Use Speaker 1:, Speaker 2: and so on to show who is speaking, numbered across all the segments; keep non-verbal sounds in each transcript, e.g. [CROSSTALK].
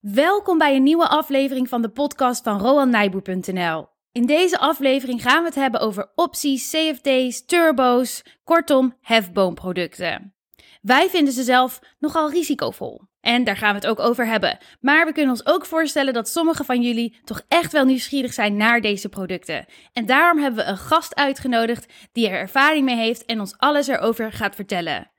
Speaker 1: Welkom bij een nieuwe aflevering van de podcast van RoanNijboer.nl. In deze aflevering gaan we het hebben over opties, CFD's, turbo's, kortom hefboomproducten. Wij vinden ze zelf nogal risicovol. En daar gaan we het ook over hebben. Maar we kunnen ons ook voorstellen dat sommige van jullie toch echt wel nieuwsgierig zijn naar deze producten. En daarom hebben we een gast uitgenodigd die er ervaring mee heeft en ons alles erover gaat vertellen.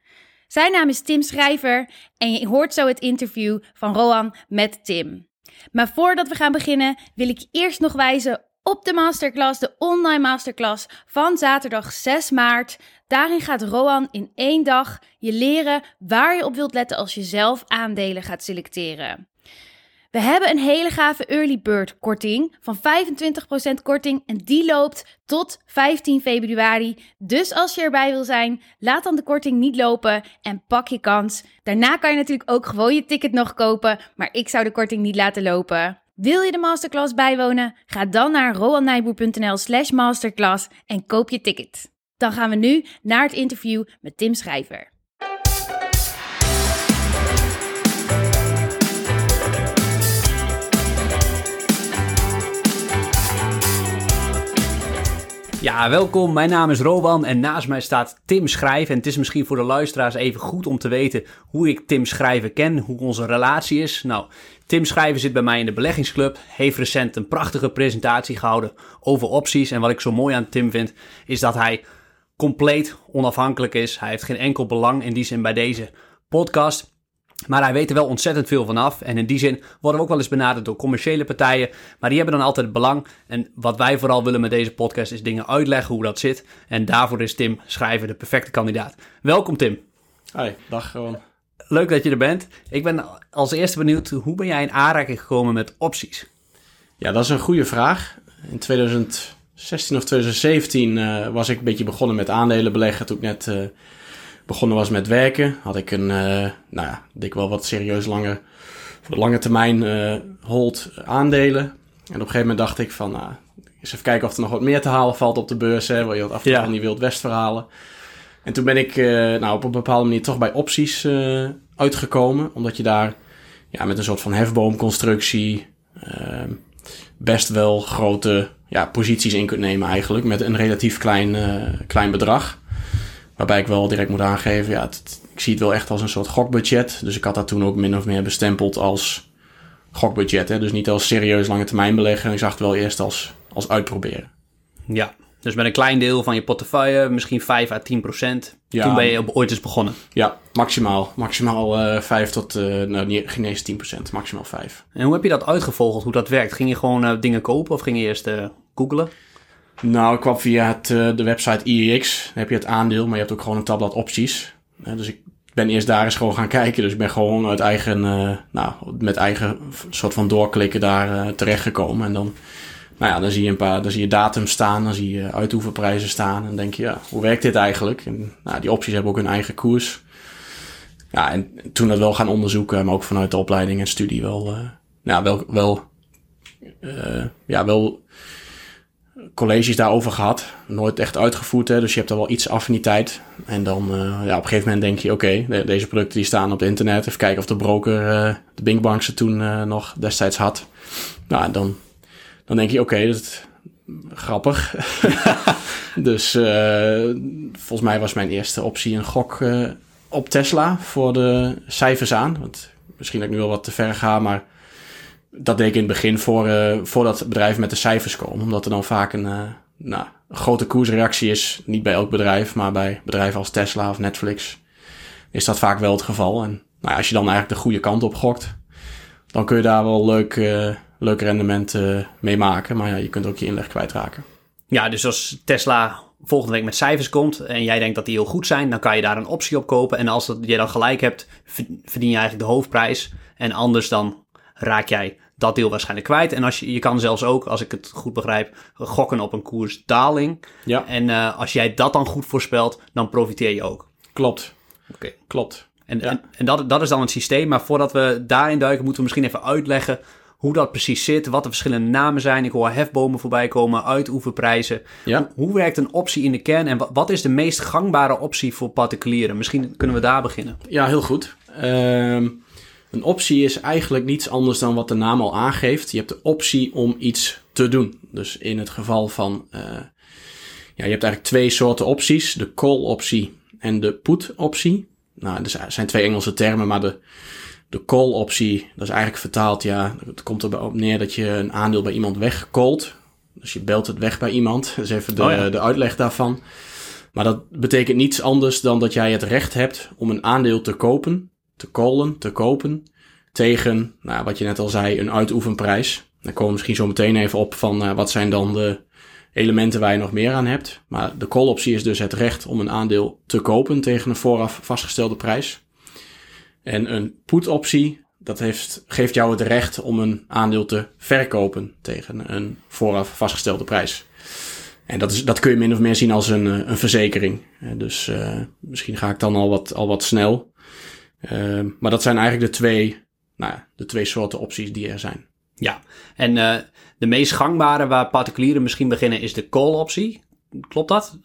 Speaker 1: Zijn naam is Tim Schrijver en je hoort zo het interview van Roan met Tim. Maar voordat we gaan beginnen wil ik eerst nog wijzen op de masterclass, de online masterclass van zaterdag 6 maart. Daarin gaat Roan in één dag je leren waar je op wilt letten als je zelf aandelen gaat selecteren. We hebben een hele gave early bird korting van 25% korting en die loopt tot 15 februari. Dus als je erbij wil zijn, laat dan de korting niet lopen en pak je kans. Daarna kan je natuurlijk ook gewoon je ticket nog kopen, maar ik zou de korting niet laten lopen. Wil je de masterclass bijwonen? Ga dan naar roannijboer.nl slash masterclass en koop je ticket. Dan gaan we nu naar het interview met Tim Schrijver.
Speaker 2: Ja, welkom. Mijn naam is Rowan en naast mij staat Tim Schrijven. En het is misschien voor de luisteraars even goed om te weten hoe ik Tim Schrijven ken, hoe onze relatie is. Nou, Tim Schrijven zit bij mij in de beleggingsclub, heeft recent een prachtige presentatie gehouden over opties. En wat ik zo mooi aan Tim vind, is dat hij compleet onafhankelijk is. Hij heeft geen enkel belang in die zin bij deze podcast. Maar hij weet er wel ontzettend veel van af. En in die zin worden we ook wel eens benaderd door commerciële partijen. Maar die hebben dan altijd belang. En wat wij vooral willen met deze podcast is dingen uitleggen hoe dat zit. En daarvoor is Tim Schrijver de perfecte kandidaat. Welkom Tim.
Speaker 3: Hoi, dag gewoon.
Speaker 2: Leuk dat je er bent. Ik ben als eerste benieuwd, hoe ben jij in aanraking gekomen met opties?
Speaker 3: Ja, dat is een goede vraag. In 2016 of 2017 uh, was ik een beetje begonnen met aandelen beleggen. Toen ik net... Uh, begonnen was met werken, had ik een, uh, nou ja, dik wel wat serieus lange, voor de lange termijn uh, hold aandelen. En op een gegeven moment dacht ik van, nou, eens even kijken of er nog wat meer te halen valt op de beurs, hè, waar je wat af en toe ja. van die Wild West verhalen. En toen ben ik uh, nou, op een bepaalde manier toch bij opties uitgekomen, omdat je daar ja, met een soort van hefboomconstructie best wel grote ja, posities in kunt nemen eigenlijk, met een relatief klein, klein bedrag. Waarbij ik wel direct moet aangeven, ja, het, ik zie het wel echt als een soort gokbudget. Dus ik had dat toen ook min of meer bestempeld als gokbudget. Hè? Dus niet als serieus lange termijn beleggen. Ik zag het wel eerst als, als uitproberen.
Speaker 2: Ja, dus met een klein deel van je portefeuille, misschien 5 à 10 procent. Ja, toen ben je op, ooit eens begonnen.
Speaker 3: Ja, maximaal. Maximaal uh, 5 tot, uh, nou niet, geen eens 10 procent, maximaal 5.
Speaker 2: En hoe heb je dat uitgevogeld, hoe dat werkt? Ging je gewoon uh, dingen kopen of ging je eerst googlen?
Speaker 3: Nou, ik kwam via het, uh, de website IEX. Dan heb je het aandeel, maar je hebt ook gewoon een tabblad opties. Dus ik ben eerst daar eens gewoon gaan kijken. Dus ik ben gewoon uit eigen, uh, nou, met eigen soort van doorklikken daar terechtgekomen. En dan, nou ja, dan zie je een paar, dan zie je datum staan, dan zie je uitoefenprijzen staan. En denk je, ja, hoe werkt dit eigenlijk? En nou, die opties hebben ook hun eigen koers. Ja, en toen dat wel gaan onderzoeken, maar ook vanuit de opleiding en studie wel, nou, wel, wel, ja, wel colleges daarover gehad. Nooit echt uitgevoerd, hè, dus je hebt er wel iets affiniteit. En dan uh, ja, op een gegeven moment denk je, oké, deze producten die staan op het internet. Even kijken of de broker, uh, de Binkbank ze toen uh, nog destijds had. Nou, dan, dan denk je, oké, dat is grappig. [LAUGHS] dus volgens mij was mijn eerste optie een gok op Tesla voor de cijfers aan. Want misschien dat ik nu wel wat te ver ga, maar dat deed ik in het begin voor, uh, voordat bedrijven met de cijfers komen. Omdat er dan vaak een, uh, nou, een grote koersreactie is. Niet bij elk bedrijf, maar bij bedrijven als Tesla of Netflix is dat vaak wel het geval. En nou, als je dan eigenlijk de goede kant op gokt, dan kun je daar wel leuk, uh, leuk rendement mee maken. Maar ja, je kunt ook je inleg kwijtraken.
Speaker 2: Ja, dus als Tesla volgende week met cijfers komt en jij denkt dat die heel goed zijn, dan kan je daar een optie op kopen. En als dat, je dan gelijk hebt, verdien je eigenlijk de hoofdprijs. En anders dan raak jij dat deel waarschijnlijk kwijt. En als je, je kan zelfs ook, als ik het goed begrijp, gokken op een koersdaling. Ja. En uh, als jij dat dan goed voorspelt, dan profiteer je ook.
Speaker 3: Klopt. Oké. Okay. Klopt.
Speaker 2: En, ja. en, en, dat, dat is dan het systeem. Maar voordat we daarin duiken, moeten we misschien even uitleggen hoe dat precies zit. Wat de verschillende namen zijn. Ik hoor hefbomen voorbij komen, uitoefenprijzen. Ja. Hoe, hoe werkt een optie in de kern en wat, wat is de meest gangbare optie voor particulieren? Misschien kunnen we daar beginnen.
Speaker 3: Ja, heel goed. Um, Een optie is eigenlijk niets anders dan wat de naam al aangeeft. Je hebt de optie om iets te doen. Dus in het geval van, uh, ja, je hebt eigenlijk twee soorten opties. De call optie en de put optie. Nou, er zijn twee Engelse termen, maar de, de call optie, dat is eigenlijk vertaald, ja, het komt erop neer dat je een aandeel bij iemand wegcallt. Dus je belt het weg bij iemand. Dat is even de, oh de uitleg daarvan. Maar dat betekent niets anders dan dat jij het recht hebt om een aandeel te kopen, te callen, te kopen, tegen, nou, wat je net al zei, een uitoefenprijs. Daar komen we misschien zo meteen even op van uh, wat zijn dan de elementen waar je nog meer aan hebt. Maar de call optie is dus het recht om een aandeel te kopen tegen een vooraf vastgestelde prijs. En een put optie, dat heeft, geeft jou het recht om een aandeel te verkopen tegen een vooraf vastgestelde prijs. En dat, is, dat kun je min of meer zien als een, eh, een verzekering. Dus uh, misschien ga ik dan al wat, al wat snel. Uh, maar dat zijn eigenlijk de twee, nou, de twee soorten opties die er zijn.
Speaker 2: Ja, en uh, de meest gangbare waar particulieren misschien beginnen is de call optie. Klopt dat?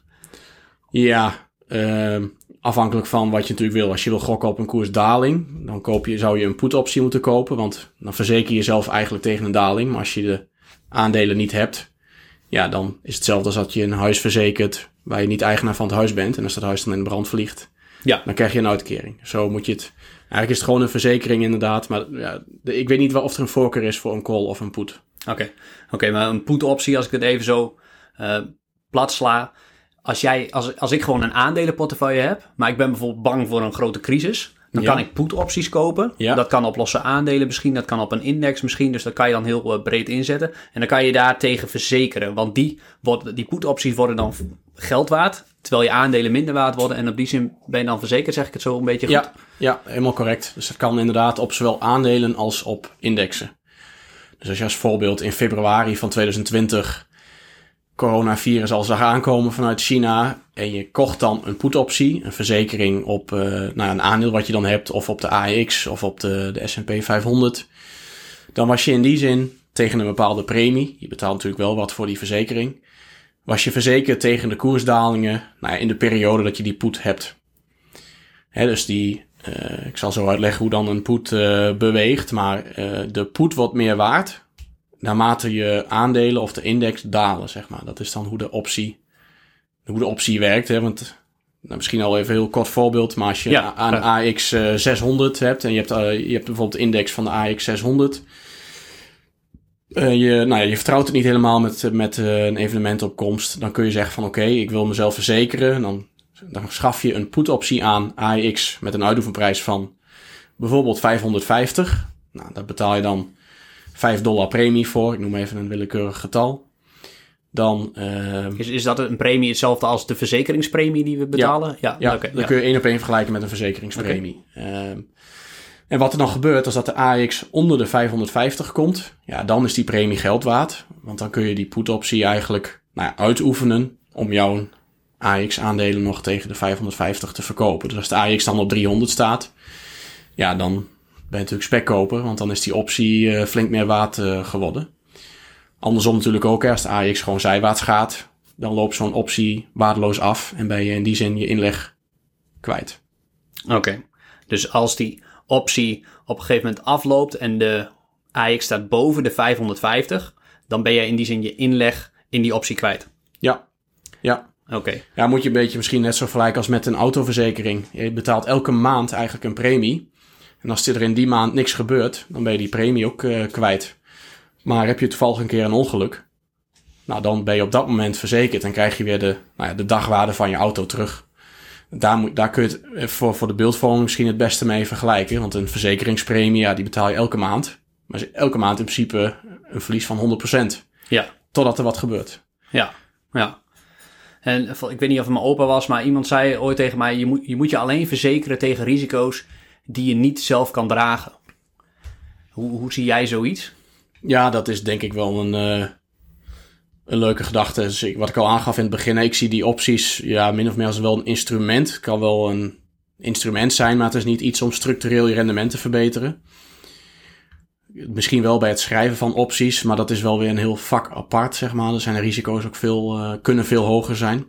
Speaker 3: Ja, uh, afhankelijk van wat je natuurlijk wil. Als je wil gokken op een koersdaling, dan koop je, zou je een put optie moeten kopen. Want dan verzeker je jezelf eigenlijk tegen een daling. Maar als je de aandelen niet hebt, ja, dan is hetzelfde als dat je een huis verzekert waar je niet eigenaar van het huis bent. En als dat huis dan in de brand vliegt, ja. dan krijg je een uitkering. Zo moet je het. Eigenlijk is het gewoon een verzekering inderdaad. Maar ja, ik weet niet of er een voorkeur is voor een call of een put.
Speaker 2: Oké, oké, maar een put optie, als ik het even zo uh, plat sla. Als, jij, als, als ik gewoon een aandelenportefeuille heb, maar ik ben bijvoorbeeld bang voor een grote crisis, dan kan ik put opties kopen. Ja. Dat kan op losse aandelen misschien, dat kan op een index misschien. Dus dat kan je dan heel uh, breed inzetten. En dan kan je daar tegen verzekeren. Want die, wordt, die put opties worden dan geld waard. Terwijl je aandelen minder waard worden. En op die zin ben je dan verzekerd, zeg ik het zo een beetje goed?
Speaker 3: Ja, ja helemaal correct. Dus dat kan inderdaad op zowel aandelen als op indexen. Dus als je als voorbeeld in februari van 2020 coronavirus al zag aankomen vanuit China en je kocht dan een put-optie, een verzekering op uh, nou, een aandeel wat je dan hebt, of op de AX of op de, de S&P 500, dan was je in die zin tegen een bepaalde premie, je betaalt natuurlijk wel wat voor die verzekering, was je verzekerd tegen de koersdalingen nou ja, in de periode dat je die put hebt. Hè, dus die, uh, ik zal zo uitleggen hoe dan een put uh, beweegt, maar de put wordt meer waard naarmate je aandelen of de index dalen, zeg maar. Dat is dan hoe de optie, hoe de optie werkt. Hè? Want nou, misschien al even een heel kort voorbeeld, maar als je ja, aan AX 600 hebt en je hebt, je hebt bijvoorbeeld de index van de AX 600. Uh, je, nou ja, je vertrouwt het niet helemaal met, met uh, een evenementopkomst. Dan kun je zeggen van oké, okay, ik wil mezelf verzekeren. Dan, dan schaf je een put optie aan AX met een uitoefenprijs van bijvoorbeeld 550. Nou, dat betaal je dan 5 dollar premie voor. Ik noem even een willekeurig getal. Dan, uh,
Speaker 2: is, is dat een premie hetzelfde als de verzekeringspremie die we betalen?
Speaker 3: Ja, ja, dan kun je één op één vergelijken met een verzekeringspremie. Okay. En wat er dan gebeurt als dat de AX onder de 550 komt, ja, dan is die premie geld waard. Want dan kun je die put optie eigenlijk nou ja, uitoefenen om jouw AX-aandelen nog tegen de 550 te verkopen. Dus als de AX dan op 300 staat, ja, dan ben je natuurlijk spekkoper, want dan is die optie uh, flink meer waard uh, geworden. Andersom natuurlijk ook, als de AX gewoon zijwaarts gaat, dan loopt zo'n optie waardeloos af en ben je in die zin je inleg kwijt.
Speaker 2: Oké, dus als die optie op een gegeven moment afloopt en de AX staat boven de 550, dan ben je in die zin je inleg in die optie kwijt.
Speaker 3: Ja, ja.
Speaker 2: Oké.
Speaker 3: Ja, moet je een beetje misschien net zo vergelijken als met een autoverzekering. Je betaalt elke maand eigenlijk een premie. En als er in die maand niks gebeurt, dan ben je die premie ook uh, kwijt. Maar heb je toevallig een keer een ongeluk, nou dan ben je op dat moment verzekerd en krijg je weer de, nou ja, de dagwaarde van je auto terug. Daar, moet, daar kun je het eh, voor, voor de beeldvorming misschien het beste mee vergelijken. Want een verzekeringspremie, ja, die betaal je elke maand. Maar elke maand in principe een verlies van 100%.
Speaker 2: Ja.
Speaker 3: Totdat er wat gebeurt.
Speaker 2: Ja, ja. En ik weet niet of het mijn opa was, maar iemand zei ooit tegen mij: je moet je, moet je alleen verzekeren tegen risico's die je niet zelf kan dragen. Hoe, hoe zie jij zoiets?
Speaker 3: Ja, dat is denk ik wel een, uh, een leuke gedachte. Dus wat ik al aangaf in het begin, ik zie die opties ja, min of meer als wel een instrument. Het kan wel een instrument zijn, maar het is niet iets om structureel je rendement te verbeteren. Misschien wel bij het schrijven van opties, maar dat is wel weer een heel vak apart, zeg maar. Er zijn de risico's ook veel, uh, kunnen veel hoger zijn.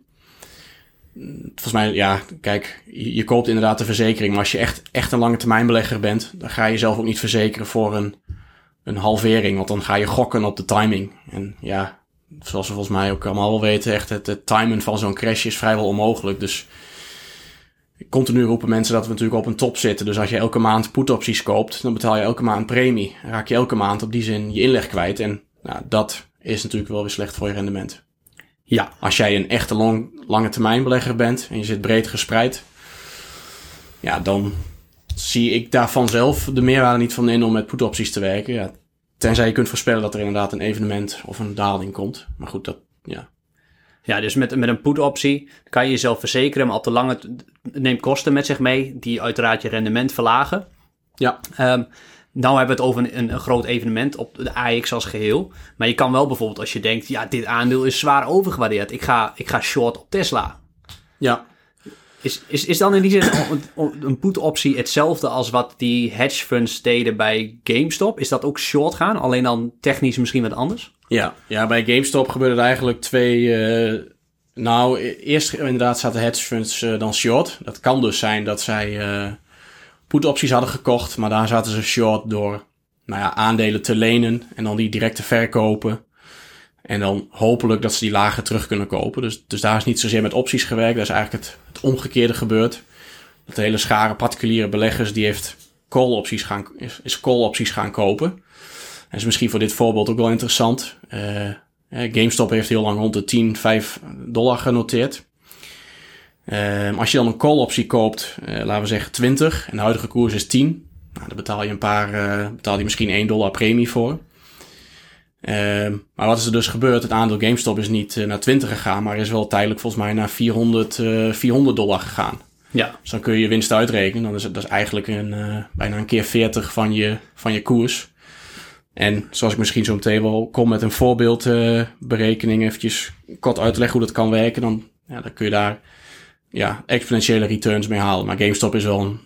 Speaker 3: volgens mij, ja, kijk, je, koopt inderdaad de verzekering. Maar als je echt, echt een lange termijn belegger bent, dan ga je zelf ook niet verzekeren voor een, een halvering. Want dan ga je gokken op de timing. En ja, zoals we volgens mij ook allemaal wel weten, echt het, het timen van zo'n crash is vrijwel onmogelijk. Dus continu roepen mensen dat we natuurlijk op een top zitten. Dus als je elke maand put-opties koopt, dan betaal je elke maand premie. Dan raak je elke maand op die zin je inleg kwijt. En nou, dat is natuurlijk wel weer slecht voor je rendement.
Speaker 2: Ja.
Speaker 3: Als jij een echte long, lange termijn belegger bent en je zit breed gespreid, ja, dan zie ik daar vanzelf de meerwaarde niet van in om met put-opties te werken. Ja, tenzij je kunt voorspellen dat er inderdaad een evenement of een daling komt. Maar goed, dat, ja.
Speaker 2: Ja, dus met, met een put-optie kan je jezelf verzekeren, maar op de lange neemt kosten met zich mee, die uiteraard je rendement verlagen.
Speaker 3: Ja,
Speaker 2: Ehm nou hebben we het over een, een groot evenement op de AX als geheel. Maar je kan wel bijvoorbeeld als je denkt, ja, dit aandeel is zwaar overgewaardeerd. Ik ga, ik ga short op Tesla.
Speaker 3: ja.
Speaker 2: Is, is, is dan in die zin een, een put-optie hetzelfde als wat die hedge funds deden bij GameStop? Is dat ook short gaan, alleen dan technisch misschien wat anders?
Speaker 3: Ja, ja bij GameStop gebeurde eigenlijk twee. eh, nou, e- eerst inderdaad zaten hedge funds eh, dan short. Dat kan dus zijn dat zij eh put-opties hadden gekocht, maar daar zaten ze short door nou ja, aandelen te lenen en dan die direct te verkopen. En dan hopelijk dat ze die lager terug kunnen kopen. Dus, dus daar is niet zozeer met opties gewerkt. Daar is eigenlijk het, het omgekeerde gebeurd. Dat de hele schare particuliere beleggers die heeft call opties gaan, is, is call opties gaan kopen. En is misschien voor dit voorbeeld ook wel interessant. Eh, eh, GameStop heeft heel lang rond de 10, 5 dollar genoteerd. Ehm, als je dan een call optie koopt, eh, laten we zeggen 20 en de huidige koers is 10. Nou, dan betaal je een paar, betaal je misschien 1 dollar premie voor. Ehm, maar wat is er dus gebeurd? Het aandeel GameStop is niet eh, naar 20 gegaan, maar is wel tijdelijk volgens mij naar 400, eh 400 dollar gegaan.
Speaker 2: Ja.
Speaker 3: Dus dan kun je je winst uitrekenen. Dan is het dat is eigenlijk een, eh, bijna een keer 40 van je, van je koers. En zoals ik misschien zo meteen wel kom met een voorbeeldberekening, eventjes kort uit te leggen hoe dat kan werken, dan, ja, dan kun je daar ja, exponentiële returns mee halen. Maar GameStop is wel een,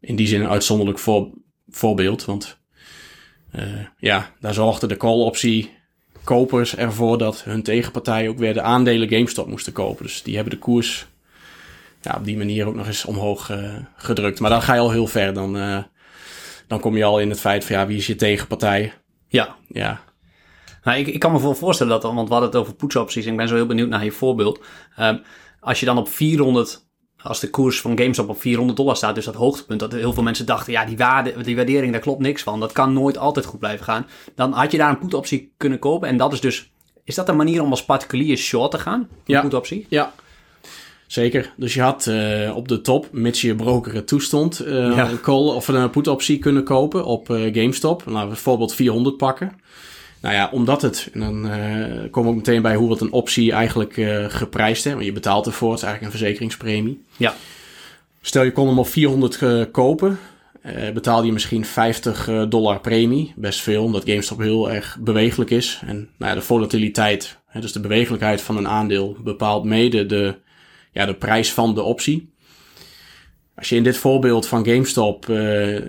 Speaker 3: in die zin een uitzonderlijk voor, voorbeeld, want eh, ja, daar zorgde de call optie kopers ervoor dat hun tegenpartij ook weer de aandelen GameStop moesten kopen. Dus die hebben de koers ja, op die manier ook nog eens omhoog eh, gedrukt. Maar dan ga je al heel ver. Dan, eh, dan kom je al in het feit van ja, wie is je tegenpartij?
Speaker 2: Ja.
Speaker 3: Ja,
Speaker 2: Nou, ik, ik kan me wel voorstellen dat, want we hadden het over poetsopties en ik ben zo heel benieuwd naar je voorbeeld. Ehm, als je dan op 400, als de koers van GameStop op 400 dollar staat, dus dat hoogtepunt, dat heel veel mensen dachten, ja, die, waarde, die waardering, daar klopt niks van. Dat kan nooit altijd goed blijven gaan. Dan had je daar een put-optie kunnen kopen en dat is dus, is dat een manier om als particulier short te gaan? Een
Speaker 3: Ja.
Speaker 2: put-optie?
Speaker 3: ja. Zeker. Dus je had eh, op de top, mits je broker het toestond, eh,
Speaker 2: Ja.
Speaker 3: een call of een put-optie kunnen kopen op eh, GameStop. Laten we bijvoorbeeld 400 pakken. Nou ja, omdat het, en dan eh komen we ook meteen bij hoe wordt een optie eigenlijk eh, geprijsd. Hè? Want je betaalt ervoor, het is eigenlijk een verzekeringspremie.
Speaker 2: Ja.
Speaker 3: Stel je kon hem op 400 eh, kopen, eh betaalde je misschien 50 eh, dollar premie. Best veel, omdat GameStop heel erg bewegelijk is. En nou ja, de volatiliteit, hè, dus de bewegelijkheid van een aandeel, bepaalt mede de, ja, de prijs van de optie. Als je in dit voorbeeld van GameStop eh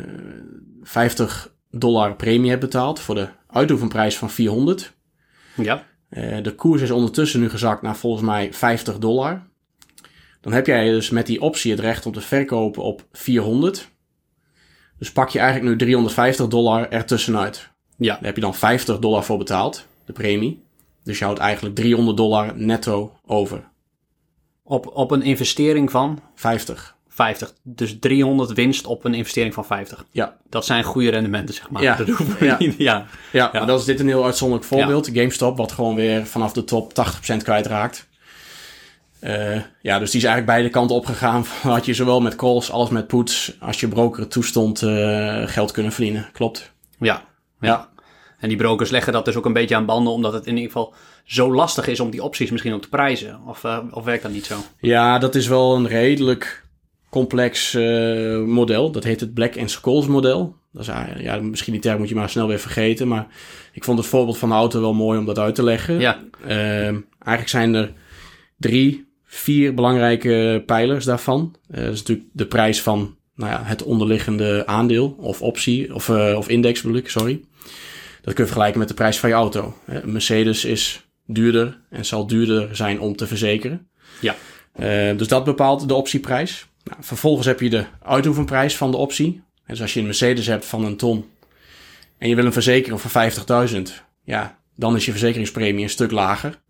Speaker 3: 50 dollar premie hebt betaald voor de uitoefenprijs van 400,
Speaker 2: Ja.
Speaker 3: eh, de koers is ondertussen nu gezakt naar volgens mij 50 dollar. Dan heb jij dus met die optie het recht om te verkopen op 400. Dus pak je eigenlijk nu 350 dollar ertussenuit.
Speaker 2: Ja.
Speaker 3: Daar heb je dan 50 dollar voor betaald, de premie. Dus je houdt eigenlijk 300 dollar netto over.
Speaker 2: Op, op een investering van
Speaker 3: 50.
Speaker 2: 50. Dus 300 winst op een investering van 50.
Speaker 3: Ja,
Speaker 2: Dat zijn goede rendementen, zeg maar.
Speaker 3: Ja. [LAUGHS]
Speaker 2: Dat we
Speaker 3: Ja.
Speaker 2: niet- ja.
Speaker 3: ja, dat is dit een heel uitzonderlijk voorbeeld. GameStop, wat gewoon weer vanaf de top 80% kwijtraakt. Eh ja, dus die is eigenlijk beide kanten opgegaan. [LAUGHS] Had je zowel met calls als met puts, als je broker toestond, eh, geld kunnen verdienen. Klopt.
Speaker 2: Ja, ja. En die brokers leggen dat dus ook een beetje aan banden, omdat het in ieder geval zo lastig is om die opties misschien ook te prijzen. Of, eh, of werkt dat niet zo?
Speaker 3: Ja, dat is wel een redelijk complex eh, model. Dat heet het Black and Scholes model. Dat is, eigenlijk- ja, misschien die term moet je maar snel weer vergeten. Maar ik vond het voorbeeld van de auto wel mooi om dat uit te leggen.
Speaker 2: Ja,
Speaker 3: Ehm, eigenlijk zijn er drie, vier belangrijke pijlers daarvan. Eh, dat is natuurlijk de prijs van nou ja, het onderliggende aandeel of optie, of, eh, of index bedoel ik, sorry. Dat kun je vergelijken met de prijs van je auto. Eh, Mercedes is duurder en zal duurder zijn om te verzekeren.
Speaker 2: ja,
Speaker 3: dus dat bepaalt de optieprijs. Nou, vervolgens heb je de uitoefenprijs van de optie. Dus als je een Mercedes hebt van een ton en je wil hem verzekeren voor 50.000, ja, dan is je verzekeringspremie een stuk lager.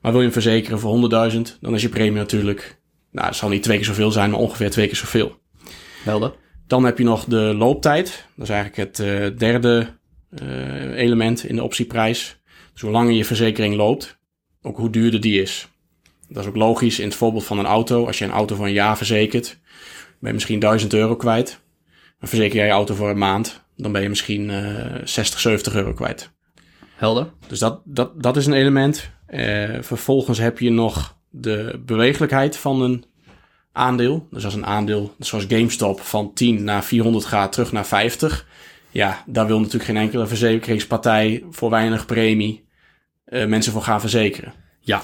Speaker 3: Maar wil je hem verzekeren voor 100.000, dan is je premie natuurlijk, nou, het zal niet twee keer zoveel zijn, maar ongeveer twee keer zoveel.
Speaker 2: Helder.
Speaker 3: Dan heb je nog de looptijd. Dat is eigenlijk het uh, derde uh, element in de optieprijs. Dus hoe langer je verzekering loopt, ook hoe duurder die is. Dat is ook logisch in het voorbeeld van een auto. Als je een auto voor een jaar verzekert, ben je misschien 1000 euro kwijt. Maar verzeker jij je auto voor een maand, dan ben je misschien uh, 60, 70 euro kwijt.
Speaker 2: Helder.
Speaker 3: Dus dat, dat, dat is een element. Uh, vervolgens heb je nog de bewegelijkheid van een aandeel. Dus als een aandeel, zoals GameStop, van 10 naar 400 gaat, terug naar 50. Ja, daar wil natuurlijk geen enkele verzekeringspartij voor weinig premie uh, mensen voor gaan verzekeren.
Speaker 2: Ja.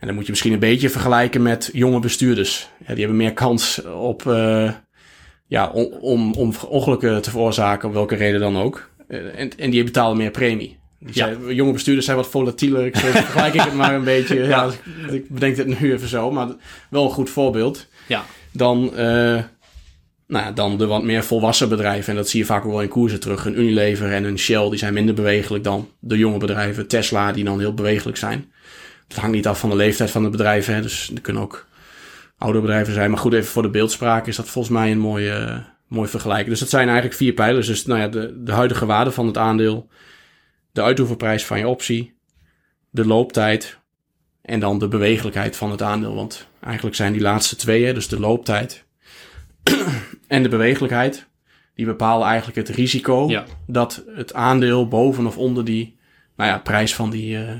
Speaker 3: En dan moet je misschien een beetje vergelijken met jonge bestuurders. Ja, die hebben meer kans op, uh, ja, om, om, om ongelukken te veroorzaken, op welke reden dan ook. Uh, en, en die betalen meer premie. Die ja. zijn, jonge bestuurders zijn wat volatieler. Ik vergelijk ik het maar een beetje. [LAUGHS] Ja. ja ik bedenk het nu even zo, maar wel een goed voorbeeld.
Speaker 2: Ja.
Speaker 3: Dan, uh, nou ja, dan de wat meer volwassen bedrijven. En dat zie je vaak ook wel in koersen terug. Een Unilever en een Shell, die zijn minder bewegelijk dan de jonge bedrijven. Tesla, die dan heel bewegelijk zijn. Het hangt niet af van de leeftijd van de bedrijven. Hè. Dus er kunnen ook oude bedrijven zijn. Maar goed, even voor de beeldspraak is dat volgens mij een mooie, uh, mooi vergelijking. Dus dat zijn eigenlijk vier pijlers. Dus nou ja, de, de huidige waarde van het aandeel. De uitoefenprijs van je optie. De looptijd. En dan de bewegelijkheid van het aandeel. Want eigenlijk zijn die laatste twee, hè, dus de looptijd [CLEARS THROAT] en de bewegelijkheid, die bepalen eigenlijk het risico
Speaker 2: ja.
Speaker 3: dat het aandeel boven of onder die nou ja, prijs van die uh,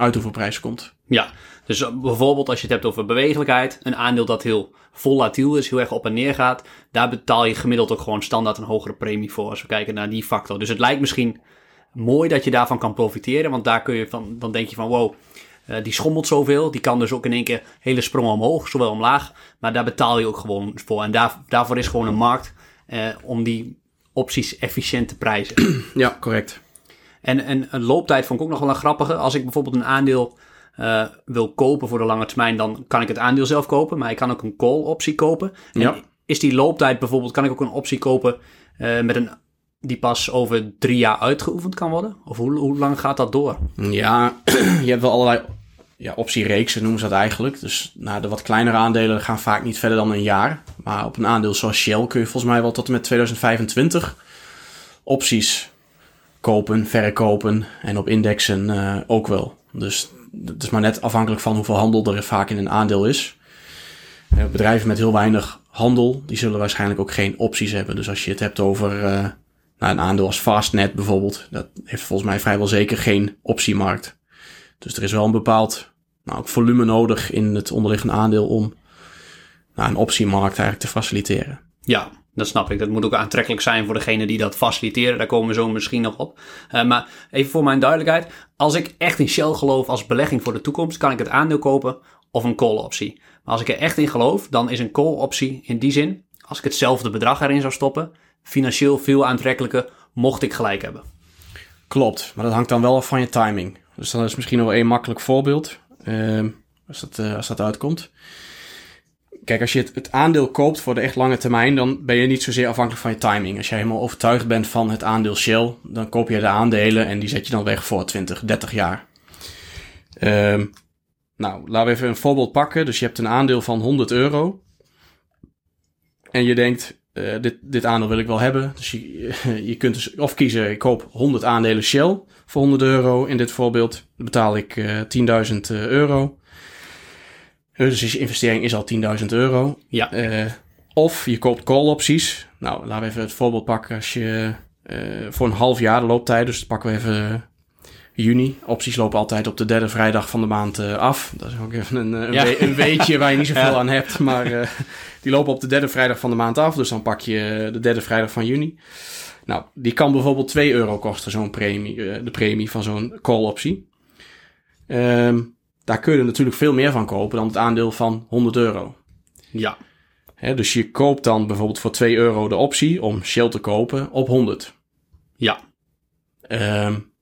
Speaker 3: uitoefenprijs komt.
Speaker 2: Ja, dus bijvoorbeeld als je het hebt over bewegelijkheid, een aandeel dat heel volatiel is, heel erg op en neer gaat, daar betaal je gemiddeld ook gewoon standaard een hogere premie voor als we kijken naar die factor. Dus het lijkt misschien mooi dat je daarvan kan profiteren, want daar kun je van, dan denk je van wow, uh, die schommelt zoveel. Die kan dus ook in één keer hele sprongen omhoog, zowel omlaag. Maar daar betaal je ook gewoon voor. En daar, daarvoor is gewoon een markt uh, om die opties efficiënt te prijzen.
Speaker 3: Ja, correct.
Speaker 2: En, en een looptijd vond ik ook nog wel een grappige. Als ik bijvoorbeeld een aandeel uh, wil kopen voor de lange termijn, dan kan ik het aandeel zelf kopen. Maar ik kan ook een call optie kopen. En
Speaker 3: Ja.
Speaker 2: Is die looptijd bijvoorbeeld, kan ik ook een optie kopen uh, met een die pas over drie jaar uitgeoefend kan worden? Of hoe, hoe lang gaat dat door?
Speaker 3: Ja, [CLEARS THROAT] je hebt wel allerlei ja, optiereeksen noemen ze dat eigenlijk. Dus nou, de wat kleinere aandelen gaan vaak niet verder dan een jaar. Maar op een aandeel zoals Shell kun je volgens mij wel tot en met 2025 opties kopen, verkopen en op indexen uh, ook wel. Dus het is maar net afhankelijk van hoeveel handel er vaak in een aandeel is. Uh, bedrijven met heel weinig handel, die zullen waarschijnlijk ook geen opties hebben. Dus als je het hebt over uh, nou, een aandeel als Fastnet bijvoorbeeld, dat heeft volgens mij vrijwel zeker geen optiemarkt. Dus er is wel een bepaald nou, ook volume nodig in het onderliggende aandeel om nou, een optiemarkt eigenlijk te faciliteren.
Speaker 2: Ja, dat snap ik. Dat moet ook aantrekkelijk zijn voor degene die dat faciliteren. Daar komen we zo misschien nog op. Uh, maar even voor mijn duidelijkheid. Als ik echt in Shell geloof als belegging voor de toekomst, kan ik het aandeel kopen of een call optie. Maar als ik er echt in geloof, dan is een call optie in die zin, als ik hetzelfde bedrag erin zou stoppen, financieel veel aantrekkelijker, mocht ik gelijk hebben.
Speaker 3: Klopt, maar dat hangt dan wel af van je timing. Dus dat is misschien wel een makkelijk voorbeeld. Uh, als, uh, als dat uitkomt. Kijk, als je het, aandeel koopt voor de echt lange termijn, dan ben je niet zozeer afhankelijk van je timing. Als je helemaal overtuigd bent van het aandeel Shell, dan koop je de aandelen en die zet je dan weg voor 20, 30 jaar. Uh, nou, laten we even een voorbeeld pakken. Dus je hebt een aandeel van 100 euro. En je denkt, uh, dit, dit aandeel wil ik wel hebben. Dus je, [LAUGHS] kunt dus of kiezen, ik koop 100 aandelen Shell voor 100 euro. In dit voorbeeld betaal ik uh, 10.000 euro. Dus je investering is al 10.000 euro.
Speaker 2: Ja.
Speaker 3: Uh, of je koopt call opties. Nou, laten we even het voorbeeld pakken. Als je uh, voor een half jaar de looptijd, dus pakken we even juni. Opties lopen altijd op de derde vrijdag van de maand uh, af. Dat is ook even een, een, ja. we een weetje waar je niet zoveel [LAUGHS] ja. aan hebt. Maar die lopen op de derde vrijdag van de maand af. Dus dan pak je de derde vrijdag van juni. Nou, die kan bijvoorbeeld 2 euro kosten, zo'n premie, de premie van zo'n call optie. Um, daar kun je natuurlijk veel meer van kopen dan het aandeel van 100 euro.
Speaker 2: Ja.
Speaker 3: He, dus je koopt dan bijvoorbeeld voor 2 euro de optie om Shell te kopen op 100.
Speaker 2: Ja.
Speaker 3: Um,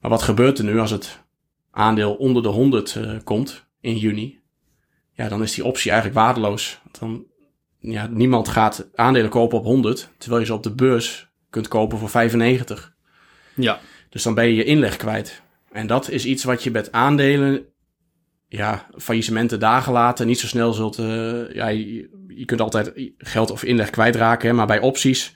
Speaker 3: maar wat gebeurt er nu als het aandeel onder de 100 uh, komt in juni? ja, dan is die optie eigenlijk waardeloos. Dan, ja, niemand gaat aandelen kopen op 100, terwijl je ze op de beurs kunt kopen voor 95.
Speaker 2: Ja.
Speaker 3: Dus dan ben je je inleg kwijt. En dat is iets wat je met aandelen, ja, faillissementen dagen later niet zo snel zult. Uh, ja, je, je, kunt altijd geld of inleg kwijtraken, hè, maar bij opties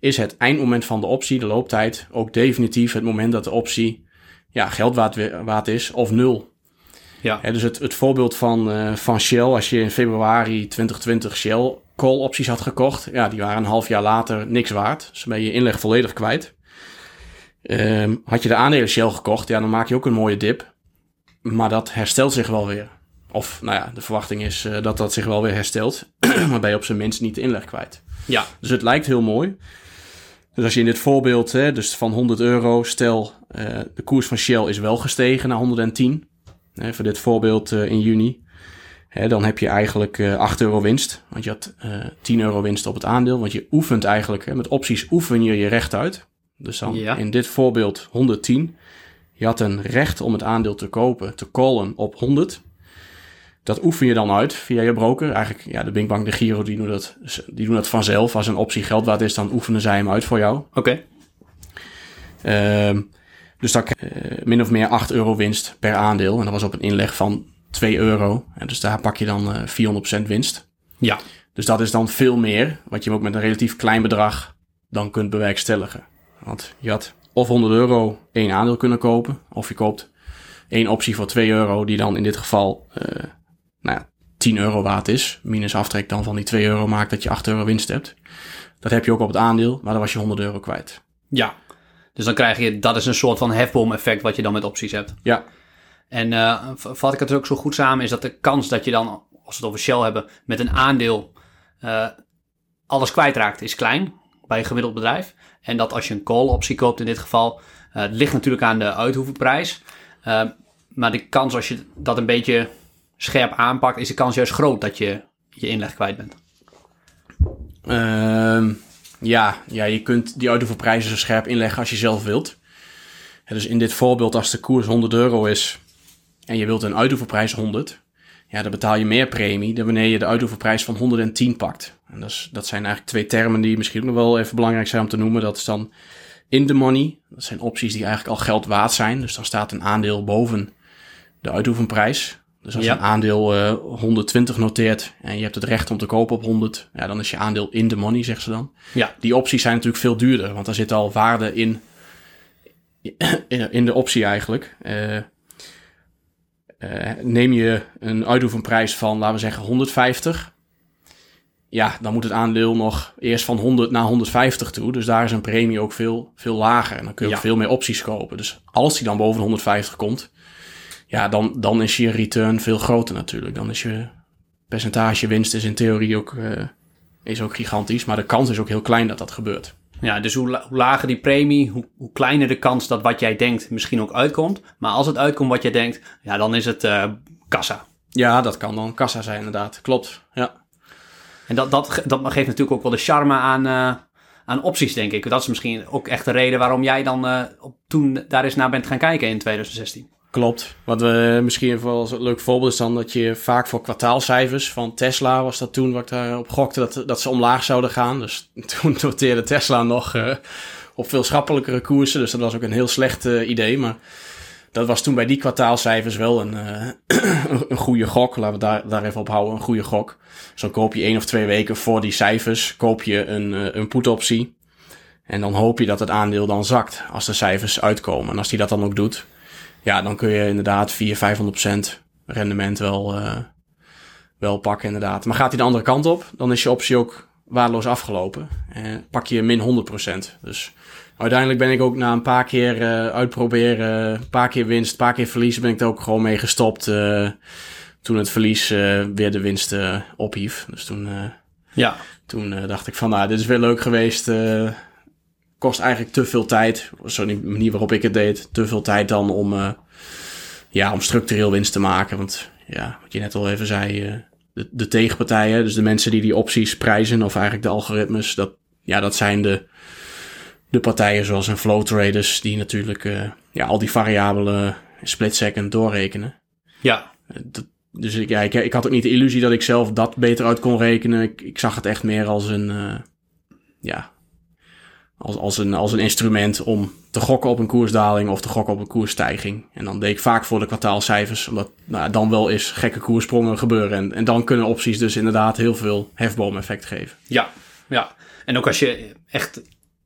Speaker 3: is het eindmoment van de optie, de looptijd, ook definitief het moment dat de optie ja, geld waard, waard is of nul.
Speaker 2: Ja.
Speaker 3: Hè, dus het, het voorbeeld van, uh, van Shell, als je in februari 2020 Shell call opties had gekocht, ja, die waren een half jaar later niks waard. Dus ben je inleg volledig kwijt. Um, had je de aandelen Shell gekocht, ja, dan maak je ook een mooie dip. Maar dat herstelt zich wel weer. Of, nou ja, de verwachting is uh, dat dat zich wel weer herstelt. [CLEARS THROAT] maar ben je op zijn minst niet de inleg kwijt.
Speaker 2: Ja.
Speaker 3: Dus het lijkt heel mooi. Dus als je in dit voorbeeld, hè, dus van 100 euro, stel uh, de koers van Shell is wel gestegen naar 110. Hè, voor dit voorbeeld uh, in juni. Hè, dan heb je eigenlijk uh, 8 euro winst. Want je had 10 euro winst op het aandeel. Want je oefent eigenlijk, hè, met opties oefen je je recht uit. Dus dan
Speaker 2: Ja.
Speaker 3: in dit voorbeeld 110. Je had een recht om het aandeel te kopen, te callen op 100. Dat oefen je dan uit via je broker. Eigenlijk, ja, de Binkbank, de Giro, die doen dat, die doen dat vanzelf. Als een optie geld waard is, dan oefenen zij hem uit voor jou.
Speaker 2: Oké.
Speaker 3: Ehm, dus dan uh, min of meer 8 euro winst per aandeel. En dat was op een inleg van 2 euro. En dus daar pak je dan uh, 400% winst.
Speaker 2: Ja.
Speaker 3: Dus dat is dan veel meer, wat je ook met een relatief klein bedrag dan kunt bewerkstelligen. Want je had of 100 euro één aandeel kunnen kopen, of je koopt één optie voor 2 euro, die dan in dit geval uh, nou ja, 10 euro waard is. Minus aftrek dan van die 2 euro maakt dat je 8 euro winst hebt. Dat heb je ook op het aandeel, maar dan was je 100 euro kwijt.
Speaker 2: Ja. Dus dan krijg je, dat is een soort van hefboom-effect wat je dan met opties hebt.
Speaker 3: Ja.
Speaker 2: En uh, vat ik het ook zo goed samen, is dat de kans dat je dan, als we het over Shell hebben, met een aandeel uh, alles kwijtraakt, is klein bij een gemiddeld bedrijf. En dat als je een call-optie koopt in dit geval, uh, het ligt natuurlijk aan de uithoevenprijs. Uh, maar de kans als je dat een beetje scherp aanpakt, is de kans juist groot dat je je inleg kwijt bent.
Speaker 3: Uh, ja, ja, je kunt die uithoevenprijzen zo scherp inleggen als je zelf wilt. Dus in dit voorbeeld, als de koers 100 euro is en je wilt een uithoevenprijs 100, ja, dan betaal je meer premie dan wanneer je de uithoevenprijs van 110 pakt. En dat, is, dat zijn eigenlijk twee termen die misschien nog wel even belangrijk zijn om te noemen. Dat is dan in the money. Dat zijn opties die eigenlijk al geld waard zijn. Dus dan staat een aandeel boven de uithoevenprijs. Dus als
Speaker 2: Ja.
Speaker 3: je een aandeel uh, 120 noteert en je hebt het recht om te kopen op 100, ja, dan is je aandeel in the money, zeggen ze dan.
Speaker 2: Ja,
Speaker 3: Die opties zijn natuurlijk veel duurder, want daar zit al waarde in, in de optie eigenlijk. Uh, neem je een uithoevenprijs van, laten we zeggen, 150. Ja, dan moet het aandeel nog eerst van 100 naar 150 toe. Dus daar is een premie ook veel, veel lager. En dan kun je
Speaker 2: Ja.
Speaker 3: ook veel meer opties kopen. Dus als die dan boven de 150 komt, ja, dan, dan is je return veel groter natuurlijk. Dan is je percentage winst is in theorie ook, uh, is ook gigantisch. Maar de kans is ook heel klein dat dat gebeurt.
Speaker 2: Ja dus hoe, la- hoe lager die premie, hoe, hoe kleiner de kans dat wat jij denkt misschien ook uitkomt. Maar als het uitkomt wat jij denkt, ja, dan is het uh, kassa.
Speaker 3: Ja, dat kan dan kassa zijn inderdaad. Klopt, ja.
Speaker 2: En dat, dat, dat geeft natuurlijk ook wel de charme aan, uh, aan opties, denk ik. Dat is misschien ook echt de reden waarom jij dan uh, op, toen daar eens naar bent gaan kijken in 2016.
Speaker 3: Klopt. Wat we misschien even als een leuk voorbeeld is dan dat je vaak voor kwartaalcijfers van Tesla was dat toen wat ik daarop gokte dat, dat ze omlaag zouden gaan. Dus [LAUGHS] toen noteerde Tesla nog uh, op veel schappelijkere koersen. Dus dat was ook een heel slecht uh, idee. Maar dat was toen bij die kwartaalcijfers wel een, [CLEARS THROAT] een goede gok. Laten we daar, daar even op houden, een goede gok. Zo dus koop je één of twee weken voor die cijfers, koop je een, een put-optie. En dan hoop je dat het aandeel dan zakt als de cijfers uitkomen. En als die dat dan ook doet, ja, dan kun je inderdaad 400, 500% rendement wel, uh, wel pakken inderdaad. Maar gaat hij de andere kant op, dan is je optie ook waardeloos afgelopen. En pak je min 100%. Dus uiteindelijk ben ik ook na een paar keer uh, uitproberen, een paar keer winst, een paar keer verlies, ben ik er ook gewoon mee gestopt. Uh, toen het verlies weer de winst ophief. Dus toen,
Speaker 2: ja.
Speaker 3: toen dacht ik van, nou, dit is weer leuk geweest. Kost eigenlijk te veel tijd. Zo de manier waarop ik het deed. Te veel tijd dan om, uh, ja, om structureel winst te maken. Want ja, wat je net al even zei, uh, de, de tegenpartijen, dus de mensen die die opties prijzen, of eigenlijk de algoritmes, dat, ja, dat zijn de, de partijen zoals een flow traders, die natuurlijk uh, ja, al die variabelen split second doorrekenen.
Speaker 2: Ja.
Speaker 3: Dat, dus ik, ja, ik, ik had ook niet de illusie dat ik zelf dat beter uit kon rekenen. Ik, ik zag het echt meer als een, ja, als, als, een, als een instrument om te gokken op een koersdaling of te gokken op een koersstijging. En dan deed ik vaak voor de kwartaalcijfers, omdat nou, dan wel eens gekke koersprongen gebeuren. En, en dan kunnen opties dus inderdaad heel veel hefboom-effect geven.
Speaker 2: Ja, ja. En ook als je echt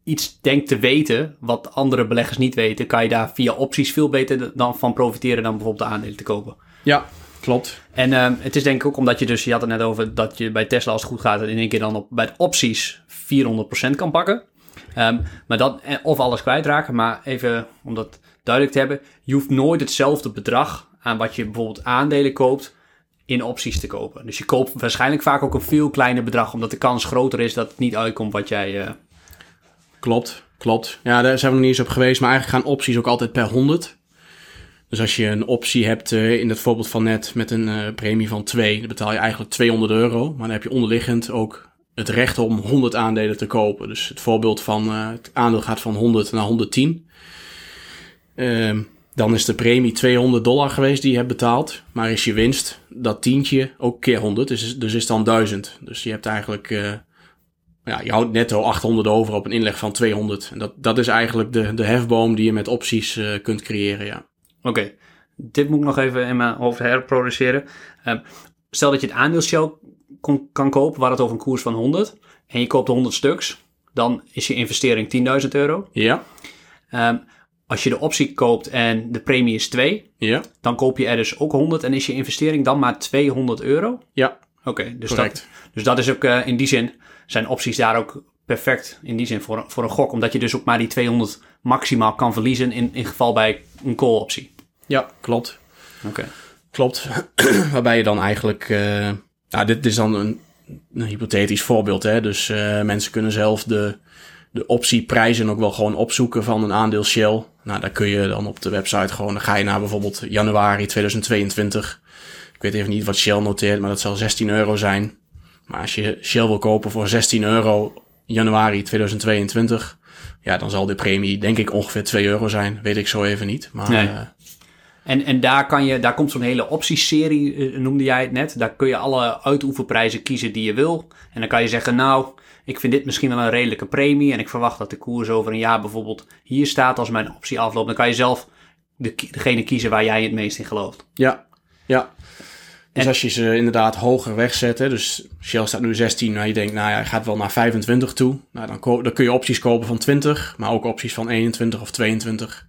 Speaker 2: iets denkt te weten, wat andere beleggers niet weten, kan je daar via opties veel beter dan van profiteren dan bijvoorbeeld de aandelen te kopen.
Speaker 3: Ja, klopt.
Speaker 2: En uh, het is denk ik ook omdat je dus, je had het net over dat je bij Tesla als het goed gaat, in één keer dan op, bij de opties 400% kan pakken. Um, maar dat, eh, of alles kwijtraken, maar even om dat duidelijk te hebben, je hoeft nooit hetzelfde bedrag aan wat je bijvoorbeeld aandelen koopt in opties te kopen. Dus je koopt waarschijnlijk vaak ook een veel kleiner bedrag, omdat de kans groter is dat het niet uitkomt wat jij. Uh...
Speaker 3: Klopt, klopt. Ja, daar zijn we nog niet eens op geweest, maar eigenlijk gaan opties ook altijd per 100. Dus als je een optie hebt uh, in het voorbeeld van net met een premie van 2, dan betaal je eigenlijk 200 euro. Maar dan heb je onderliggend ook het recht om 100 aandelen te kopen. Dus het voorbeeld van uh, het aandeel gaat van 100 naar 110. Uh, dan is de premie 200 dollar geweest die je hebt betaald. Maar is je winst dat tientje ook keer 100, dus, dus is dan 1000. Dus je hebt eigenlijk, uh, ja, je houdt netto 800 over op een inleg van 200. En dat, dat is eigenlijk de, de hefboom die je met opties uh, kunt creëren, ja.
Speaker 2: Oké, dit moet ik nog even in mijn hoofd herproduceren. Uh, stel dat je het aandeel kon, kan kopen, waar het over een koers van 100, en je koopt 100 stuks, dan is je investering 10.000 euro.
Speaker 3: Ja.
Speaker 2: Um, als je de optie koopt en de premie is 2,
Speaker 3: ja.
Speaker 2: dan koop je er dus ook 100 en is je investering dan maar 200 euro?
Speaker 3: Ja.
Speaker 2: Oké, okay, dus,
Speaker 3: dat,
Speaker 2: dus dat is ook uh, in die zin, zijn opties daar ook perfect in die zin voor, voor een gok, omdat je dus ook maar die 200 maximaal kan verliezen in, in geval bij een call optie.
Speaker 3: Ja, klopt.
Speaker 2: Oké. Okay.
Speaker 3: Klopt. [CLEARS THROAT] Waarbij je dan eigenlijk, uh, nou dit is dan een, een hypothetisch voorbeeld, hè. Dus uh, mensen kunnen zelf de, de optieprijzen ook wel gewoon opzoeken van een aandeel Shell. Nou, daar kun je dan op de website gewoon, dan ga je naar bijvoorbeeld januari 2022. Ik weet even niet wat Shell noteert, maar dat zal 16 euro zijn. Maar als je Shell wil kopen voor 16 euro januari 2022, ja, dan zal de premie denk ik ongeveer 2 euro zijn. Weet ik zo even niet. Maar,
Speaker 2: nee.
Speaker 3: uh,
Speaker 2: en, en daar, kan je, daar komt zo'n hele optieserie, uh, noemde jij het net. Daar kun je alle uitoefenprijzen kiezen die je wil. En dan kan je zeggen, nou, ik vind dit misschien wel een redelijke premie. En ik verwacht dat de koers over een jaar bijvoorbeeld hier staat als mijn optie afloopt. Dan kan je zelf de, degene kiezen waar jij het meest in gelooft.
Speaker 3: Ja, ja. Dus en, als je ze inderdaad hoger wegzet, hè, dus Shell staat nu 16, maar je denkt, nou ja, hij gaat wel naar 25 toe. Nou, dan, dan kun je opties kopen van 20, maar ook opties van 21 of 22.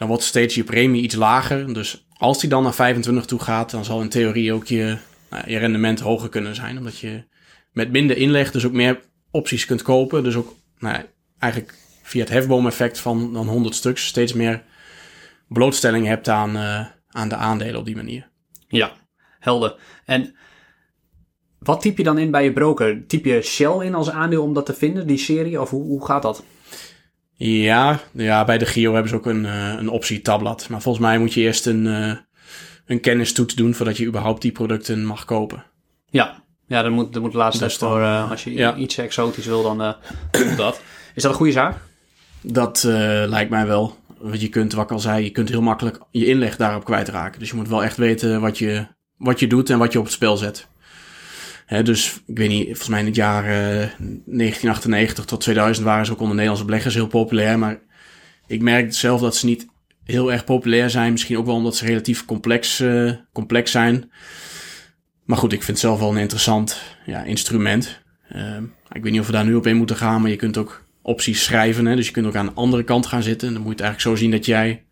Speaker 3: Dan wordt steeds je premie iets lager. Dus als die dan naar 25 toe gaat, dan zal in theorie ook je, nou, je rendement hoger kunnen zijn. Omdat je met minder inleg dus ook meer opties kunt kopen. Dus ook nou, eigenlijk via het hefboom-effect van dan 100 stuks steeds meer blootstelling hebt aan, uh, aan de aandelen op die manier.
Speaker 2: Ja, helder. En wat typ je dan in bij je broker? Typ je Shell in als aandeel om dat te vinden, die serie? Of hoe, hoe gaat dat?
Speaker 3: Ja, ja, bij de Gio hebben ze ook een, uh, een optie tabblad. Maar volgens mij moet je eerst een, uh, een kennistoets doen voordat je überhaupt die producten mag kopen.
Speaker 2: Ja, ja, dat moet, dat moet laatst dus voor, uh, als je ja. iets exotisch wil, dan doe [CLEARS THROAT] dat. Is dat een goede zaak?
Speaker 3: Dat lijkt mij wel. Want je kunt, wat ik al zei, je kunt heel makkelijk je inleg daarop kwijtraken. Dus je moet wel echt weten wat je, wat je doet en wat je op het spel zet. Hè, dus ik weet niet, volgens mij in het jaar 1998 tot 2000 waren ze ook onder Nederlandse beleggers heel populair. Maar ik merk zelf dat ze niet heel erg populair zijn. Misschien ook wel omdat ze relatief complex, complex zijn. Maar goed, ik vind het zelf wel een interessant ja, instrument. Uh, ik weet niet of we daar nu op in moeten gaan, maar je kunt ook opties schrijven. Hè? Dus je kunt ook aan de andere kant gaan zitten. Dan moet je het eigenlijk zo zien dat jij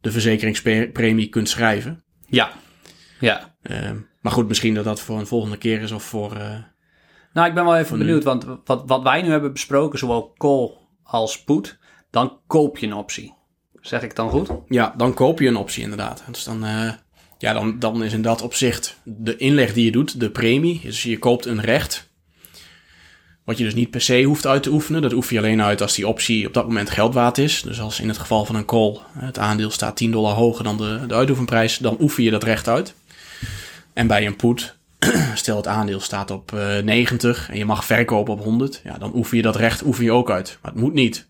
Speaker 3: de verzekeringspremie kunt schrijven.
Speaker 2: Ja, ja.
Speaker 3: Maar goed, misschien dat dat voor een volgende keer is of voor... Uh,
Speaker 2: nou, ik ben wel even benieuwd, nu. want wat, wat wij nu hebben besproken, zowel call als put, dan koop je een optie. Zeg ik dan goed?
Speaker 3: Ja, dan koop je een optie inderdaad. Dus dan... Uh, ja, dan, dan is in dat opzicht de inleg die je doet, de premie. Dus je koopt een recht. Wat je dus niet per se hoeft uit te oefenen. Dat oefen je alleen uit als die optie op dat moment geld waard is. Dus als in het geval van een call het aandeel staat 10 dollar hoger dan de, de uitoefenprijs, dan oefen je dat recht uit. En bij een put, [CLEARS THROAT] stel het aandeel staat op uh, 90 en je mag verkopen op 100, ja, dan oefen je dat recht oefen je ook uit. Maar het moet niet.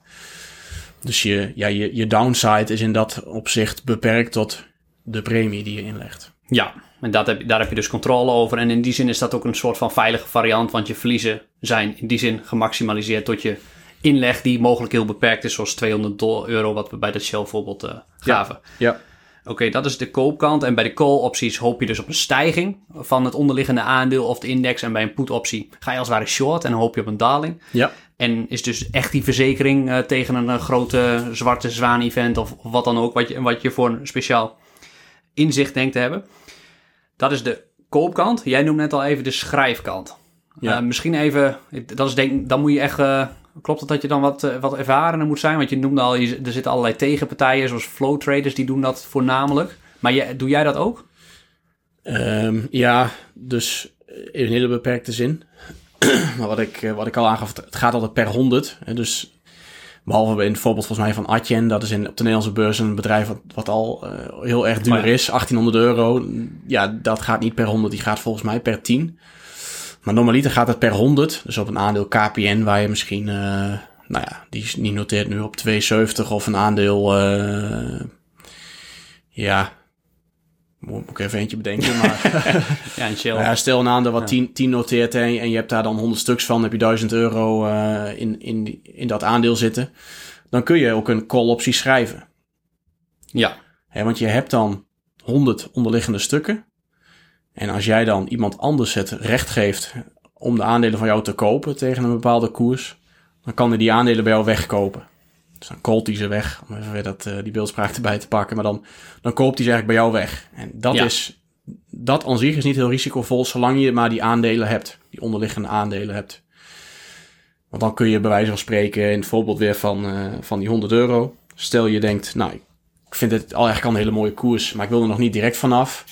Speaker 3: Dus je, ja, je, je downside is in dat opzicht beperkt tot de premie die je inlegt.
Speaker 2: Ja, en dat heb, daar heb je dus controle over. En in die zin is dat ook een soort van veilige variant, want je verliezen zijn in die zin gemaximaliseerd tot je inleg die mogelijk heel beperkt is, zoals 200 euro wat we bij dat Shell voorbeeld uh, gaven.
Speaker 3: Ja.
Speaker 2: Oké, dat is de koopkant. En bij de call-opties hoop je dus op een stijging van het onderliggende aandeel of de index. En bij een put-optie ga je als het ware short en hoop je op een daling.
Speaker 3: Ja.
Speaker 2: En is dus echt die verzekering uh, tegen een, grote zwarte zwaan-event of, of, wat dan ook, wat je, wat je voor een speciaal inzicht denkt te hebben. Dat is de koopkant. Jij noemde net al even de schrijfkant. Ja. Uh, misschien even, dat is denk, dan moet je echt klopt het dat je dan wat, uh, wat ervarener moet zijn? Want je noemde al, je, er zitten allerlei tegenpartijen, zoals flow traders, die doen dat voornamelijk. Maar je, doe jij dat ook?
Speaker 3: Um, ja, dus in een hele beperkte zin. [CLEARS THROAT] maar wat ik, wat ik al aangaf, het gaat altijd per 100. Dus behalve in het voorbeeld volgens mij van Atjen, dat is in, op de Nederlandse beurs een bedrijf wat, wat al uh, heel erg duur is, 1800 euro. Ja, dat gaat niet per 100, die gaat volgens mij per 10. Maar normaliter gaat het per 100. Dus op een aandeel KPN waar je misschien, uh, nou ja, die is niet noteert nu op 2,70 of een aandeel, uh, ja, moet ik even eentje bedenken. Maar [LAUGHS]
Speaker 2: ja, een chill. [LAUGHS]
Speaker 3: Ja, stel een aandeel wat 10, 10 noteert en, en je hebt daar dan 100 stuks van, heb je 1000 euro uh, in, in, in dat aandeel zitten. Dan kun je ook een call optie schrijven.
Speaker 2: Ja.
Speaker 3: He, want je hebt dan 100 onderliggende stukken. En als jij dan iemand anders het recht geeft om de aandelen van jou te kopen tegen een bepaalde koers, dan kan hij die aandelen bij jou wegkopen. Dus dan koopt hij ze weg, om even weer dat, uh, die beeldspraak erbij te pakken. Maar dan, dan koopt hij ze eigenlijk bij jou weg. En dat
Speaker 2: Ja.
Speaker 3: is, dat aan zich is niet heel risicovol, zolang je maar die aandelen hebt. Die onderliggende aandelen hebt. Want dan kun je bij wijze van spreken, in het voorbeeld weer van, eh, van die 100 euro. Stel je denkt, nou, ik vind het al eigenlijk al een hele mooie koers, maar ik wil er nog niet direct vanaf.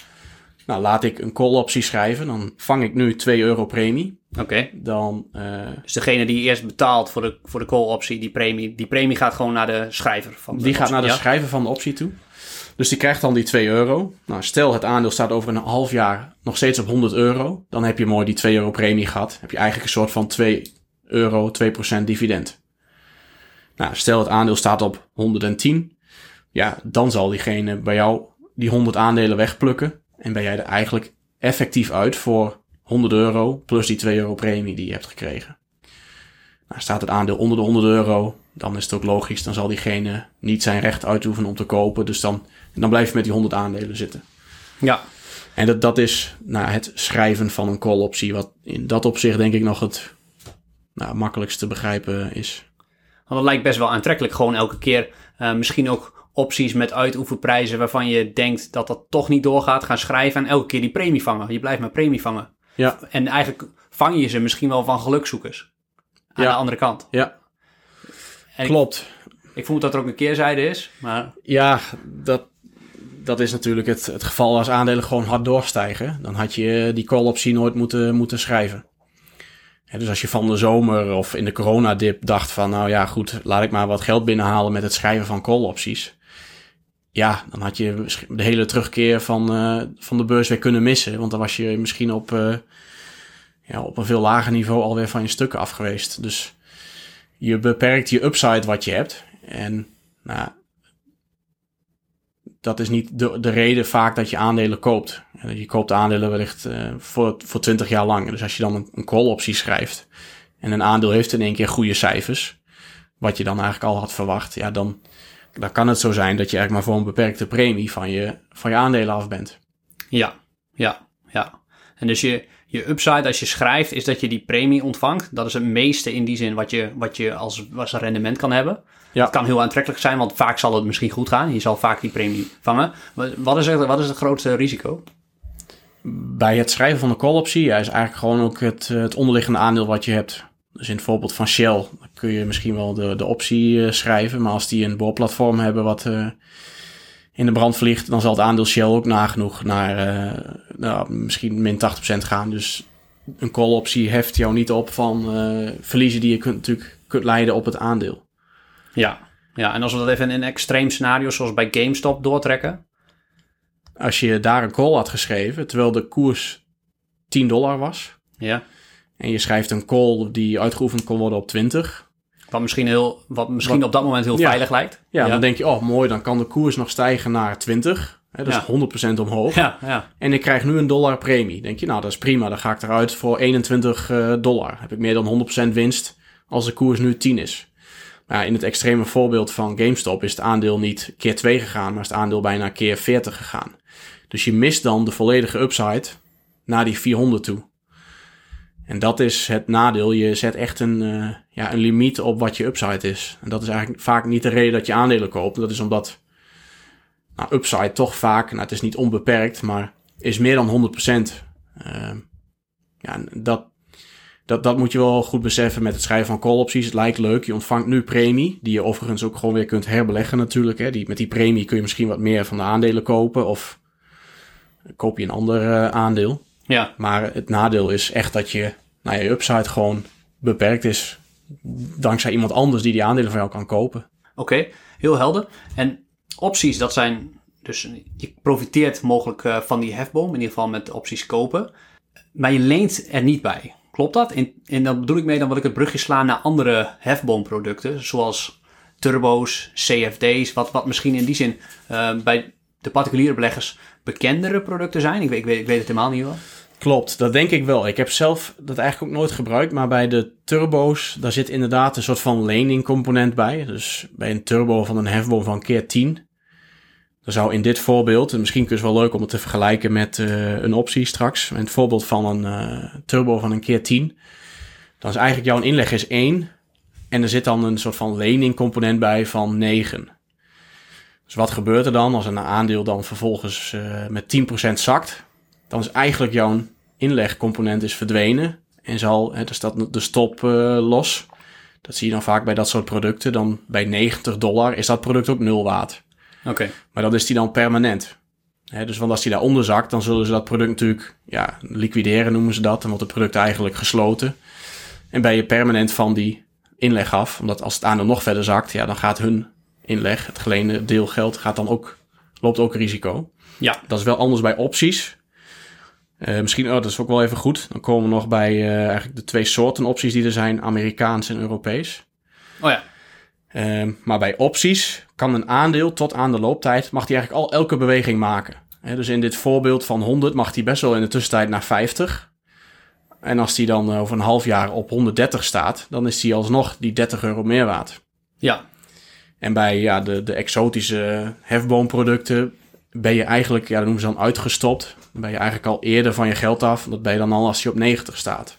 Speaker 3: Nou, laat ik een call optie schrijven. Dan vang ik nu 2 euro premie.
Speaker 2: Oké.
Speaker 3: Dan, eh,
Speaker 2: Dus degene die eerst betaalt voor de, voor de call-optie, die premie, die premie gaat gewoon naar de schrijver. Van de
Speaker 3: Die gaat naar de
Speaker 2: Ja?
Speaker 3: schrijver van de optie toe. Dus die krijgt dan die 2 euro. Nou, stel het aandeel staat over een half jaar nog steeds op 100 euro. Dan heb je mooi die 2 euro premie gehad. Heb je eigenlijk een soort van 2 euro, 2% dividend. Nou, stel het aandeel staat op 110. Ja, dan zal diegene bij jou die 100 aandelen wegplukken. En ben jij er eigenlijk effectief uit voor 100 euro plus die 2 euro premie die je hebt gekregen. Nou, staat het aandeel onder de 100 euro, dan is het ook logisch. Dan zal diegene niet zijn recht uitoefenen om te kopen. Dus dan, dan blijf je met die 100 aandelen zitten.
Speaker 2: Ja.
Speaker 3: En dat, dat is nou, het schrijven van een call optie. Wat in dat opzicht denk ik nog het nou, makkelijkst te begrijpen is.
Speaker 2: Want dat lijkt best wel aantrekkelijk. Gewoon elke keer eh, misschien ook opties met uitoefenprijzen waarvan je denkt dat dat toch niet doorgaat. Gaan schrijven en elke keer die premie vangen. Je blijft maar premie vangen.
Speaker 3: Ja,
Speaker 2: En eigenlijk vang je ze misschien wel van gelukzoekers. Aan
Speaker 3: Ja.
Speaker 2: de andere kant.
Speaker 3: ja
Speaker 2: En
Speaker 3: klopt.
Speaker 2: ik voel dat er ook een keerzijde is. Maar
Speaker 3: Ja, dat, dat is natuurlijk het, het geval als aandelen gewoon hard doorstijgen. Dan had je die call optie nooit moeten, moeten schrijven. Dus als je van de zomer of in de coronadip dacht van... nou ja, goed, laat ik maar wat geld binnenhalen met het schrijven van call opties. Ja, dan had je de hele terugkeer van, eh, van de beurs weer kunnen missen. Want dan was je misschien op, eh, ja, op een veel lager niveau alweer van je stukken af geweest. Dus je beperkt je upside wat je hebt. En nou, dat is niet de, de reden vaak dat je aandelen koopt. Je koopt aandelen wellicht eh, voor, voor 20 jaar lang. Dus als je dan een, een call optie schrijft en een aandeel heeft in één keer goede cijfers, wat je dan eigenlijk al had verwacht, ja, dan, dan kan het zo zijn dat je eigenlijk maar voor een beperkte premie van je, van je aandelen af bent.
Speaker 2: ja, ja, ja. En dus je, je upside als je schrijft is dat je die premie ontvangt. Dat is het meeste in die zin wat je, wat je als, als rendement kan hebben.
Speaker 3: Ja.
Speaker 2: Het kan heel aantrekkelijk zijn, want vaak zal het misschien goed gaan. Je zal vaak die premie vangen. Wat- Wat is, het, wat is het grootste risico?
Speaker 3: Bij het schrijven van de call optie ja, is eigenlijk gewoon ook het, het onderliggende aandeel wat je hebt. Dus in het voorbeeld van Shell kun je misschien wel de, de optie eh, schrijven. Maar als die een boorplatform hebben wat eh, in de brand vliegt, dan zal het aandeel Shell ook nagenoeg naar eh, nou, misschien min 80% gaan. Dus een call optie heft jou niet op van verliezen die je kunt, natuurlijk kunt leiden op het aandeel.
Speaker 2: Ja. ja, en als we dat even in een extreem scenario zoals bij GameStop doortrekken.
Speaker 3: Als je daar een call had geschreven, terwijl de koers 10 dollar was,
Speaker 2: Ja.
Speaker 3: en je schrijft een call die uitgeoefend kon worden op 20,
Speaker 2: Wat misschien, heel, wat misschien
Speaker 3: Wat-
Speaker 2: op dat moment heel
Speaker 3: Ja.
Speaker 2: veilig lijkt.
Speaker 3: Ja, dan denk je, oh mooi, dan kan de koers nog stijgen naar 20. Hè, dat
Speaker 2: Ja.
Speaker 3: is 100% omhoog.
Speaker 2: Ja, ja.
Speaker 3: En ik krijg nu een dollar premie. Denk je, nou dat is prima, dan ga ik eruit voor 21 eh, dollar. Heb ik meer dan 100% winst als de koers nu 10 is. Maar in het extreme voorbeeld van GameStop is het aandeel niet keer 2 gegaan, maar is het aandeel bijna keer 40 gegaan. Dus je mist dan de volledige upside naar die 400 toe. En dat is het nadeel. Je zet echt een, eh, ja, een limiet op wat je upside is. En dat is eigenlijk vaak niet de reden dat je aandelen koopt. Dat is omdat nou, upside toch vaak, nou, het is niet onbeperkt, maar is meer dan 100%. Ehm ja, dat, dat, dat moet je wel goed beseffen met het schrijven van call opties. Het lijkt leuk. Je ontvangt nu premie, die je overigens ook gewoon weer kunt herbeleggen natuurlijk. Hè. Die, met die premie kun je misschien wat meer van de aandelen kopen of koop je een ander eh, aandeel.
Speaker 2: ja.
Speaker 3: Maar het nadeel is echt dat je, nou je upside gewoon beperkt is. Dankzij iemand anders die die aandelen van jou kan kopen.
Speaker 2: Oké, heel helder. En opties, dat zijn dus je profiteert mogelijk eh, van die hefboom, in ieder geval met opties kopen. Maar je leent er niet bij. Klopt dat? En, en dan bedoel ik mee, dan wil ik het brugje slaan naar andere hefboomproducten, zoals turbo's, CFD's, wat, wat misschien in die zin eh, bij de particuliere beleggers bekendere producten zijn. Ik weet, ik weet, ik weet het helemaal niet hoor.
Speaker 3: Klopt, dat denk ik wel. Ik heb zelf dat eigenlijk ook nooit gebruikt, maar bij de turbo's, daar zit inderdaad een soort van lening component bij. Dus bij een turbo van een hefboom van keer 10, dan zou in dit voorbeeld, en misschien kun je het wel leuk om het te vergelijken met eh, een optie straks, in het voorbeeld van een eh, turbo van een keer 10, dan is eigenlijk jouw inleg is 1 en er zit dan een soort van lening component bij van 9. Dus wat gebeurt er dan als een aandeel dan vervolgens eh, met 10% zakt? Dan is eigenlijk jouw inlegcomponent is verdwenen. En zal, hè, er staat de stop eh, los. Dat zie je dan vaak bij dat soort producten. Dan bij 90 dollar is dat product ook nul waard.
Speaker 2: Oké,
Speaker 3: Maar dan is die dan permanent. Hè, dus want als die daaronder zakt, dan zullen ze dat product natuurlijk ja, liquideren, noemen ze dat. Dan wordt het product eigenlijk gesloten. En ben je permanent van die inleg af. Omdat als het aandeel nog verder zakt, ja, dan gaat hun inleg, het geleende deel geld, gaat dan ook, loopt ook risico.
Speaker 2: ja.
Speaker 3: Dat is wel anders bij opties. Eh, misschien, oh, dat is ook wel even goed. Dan komen we nog bij eh, eigenlijk de twee soorten opties die er zijn, Amerikaans en Europees.
Speaker 2: Oh ja,
Speaker 3: Ehm, maar bij opties kan een aandeel tot aan de looptijd, mag die eigenlijk al elke beweging maken. Dus in dit voorbeeld van 100 mag die best wel in de tussentijd naar 50. En als die dan eh, over een half jaar op 130 staat, dan is die alsnog die 30 euro meer waard.
Speaker 2: ja.
Speaker 3: En bij ja, de, de exotische hefboomproducten ben je eigenlijk, ja, dat noemen ze dan uitgestopt. Dan ben je eigenlijk al eerder van je geld af. Dat ben je dan al als je op 90 staat.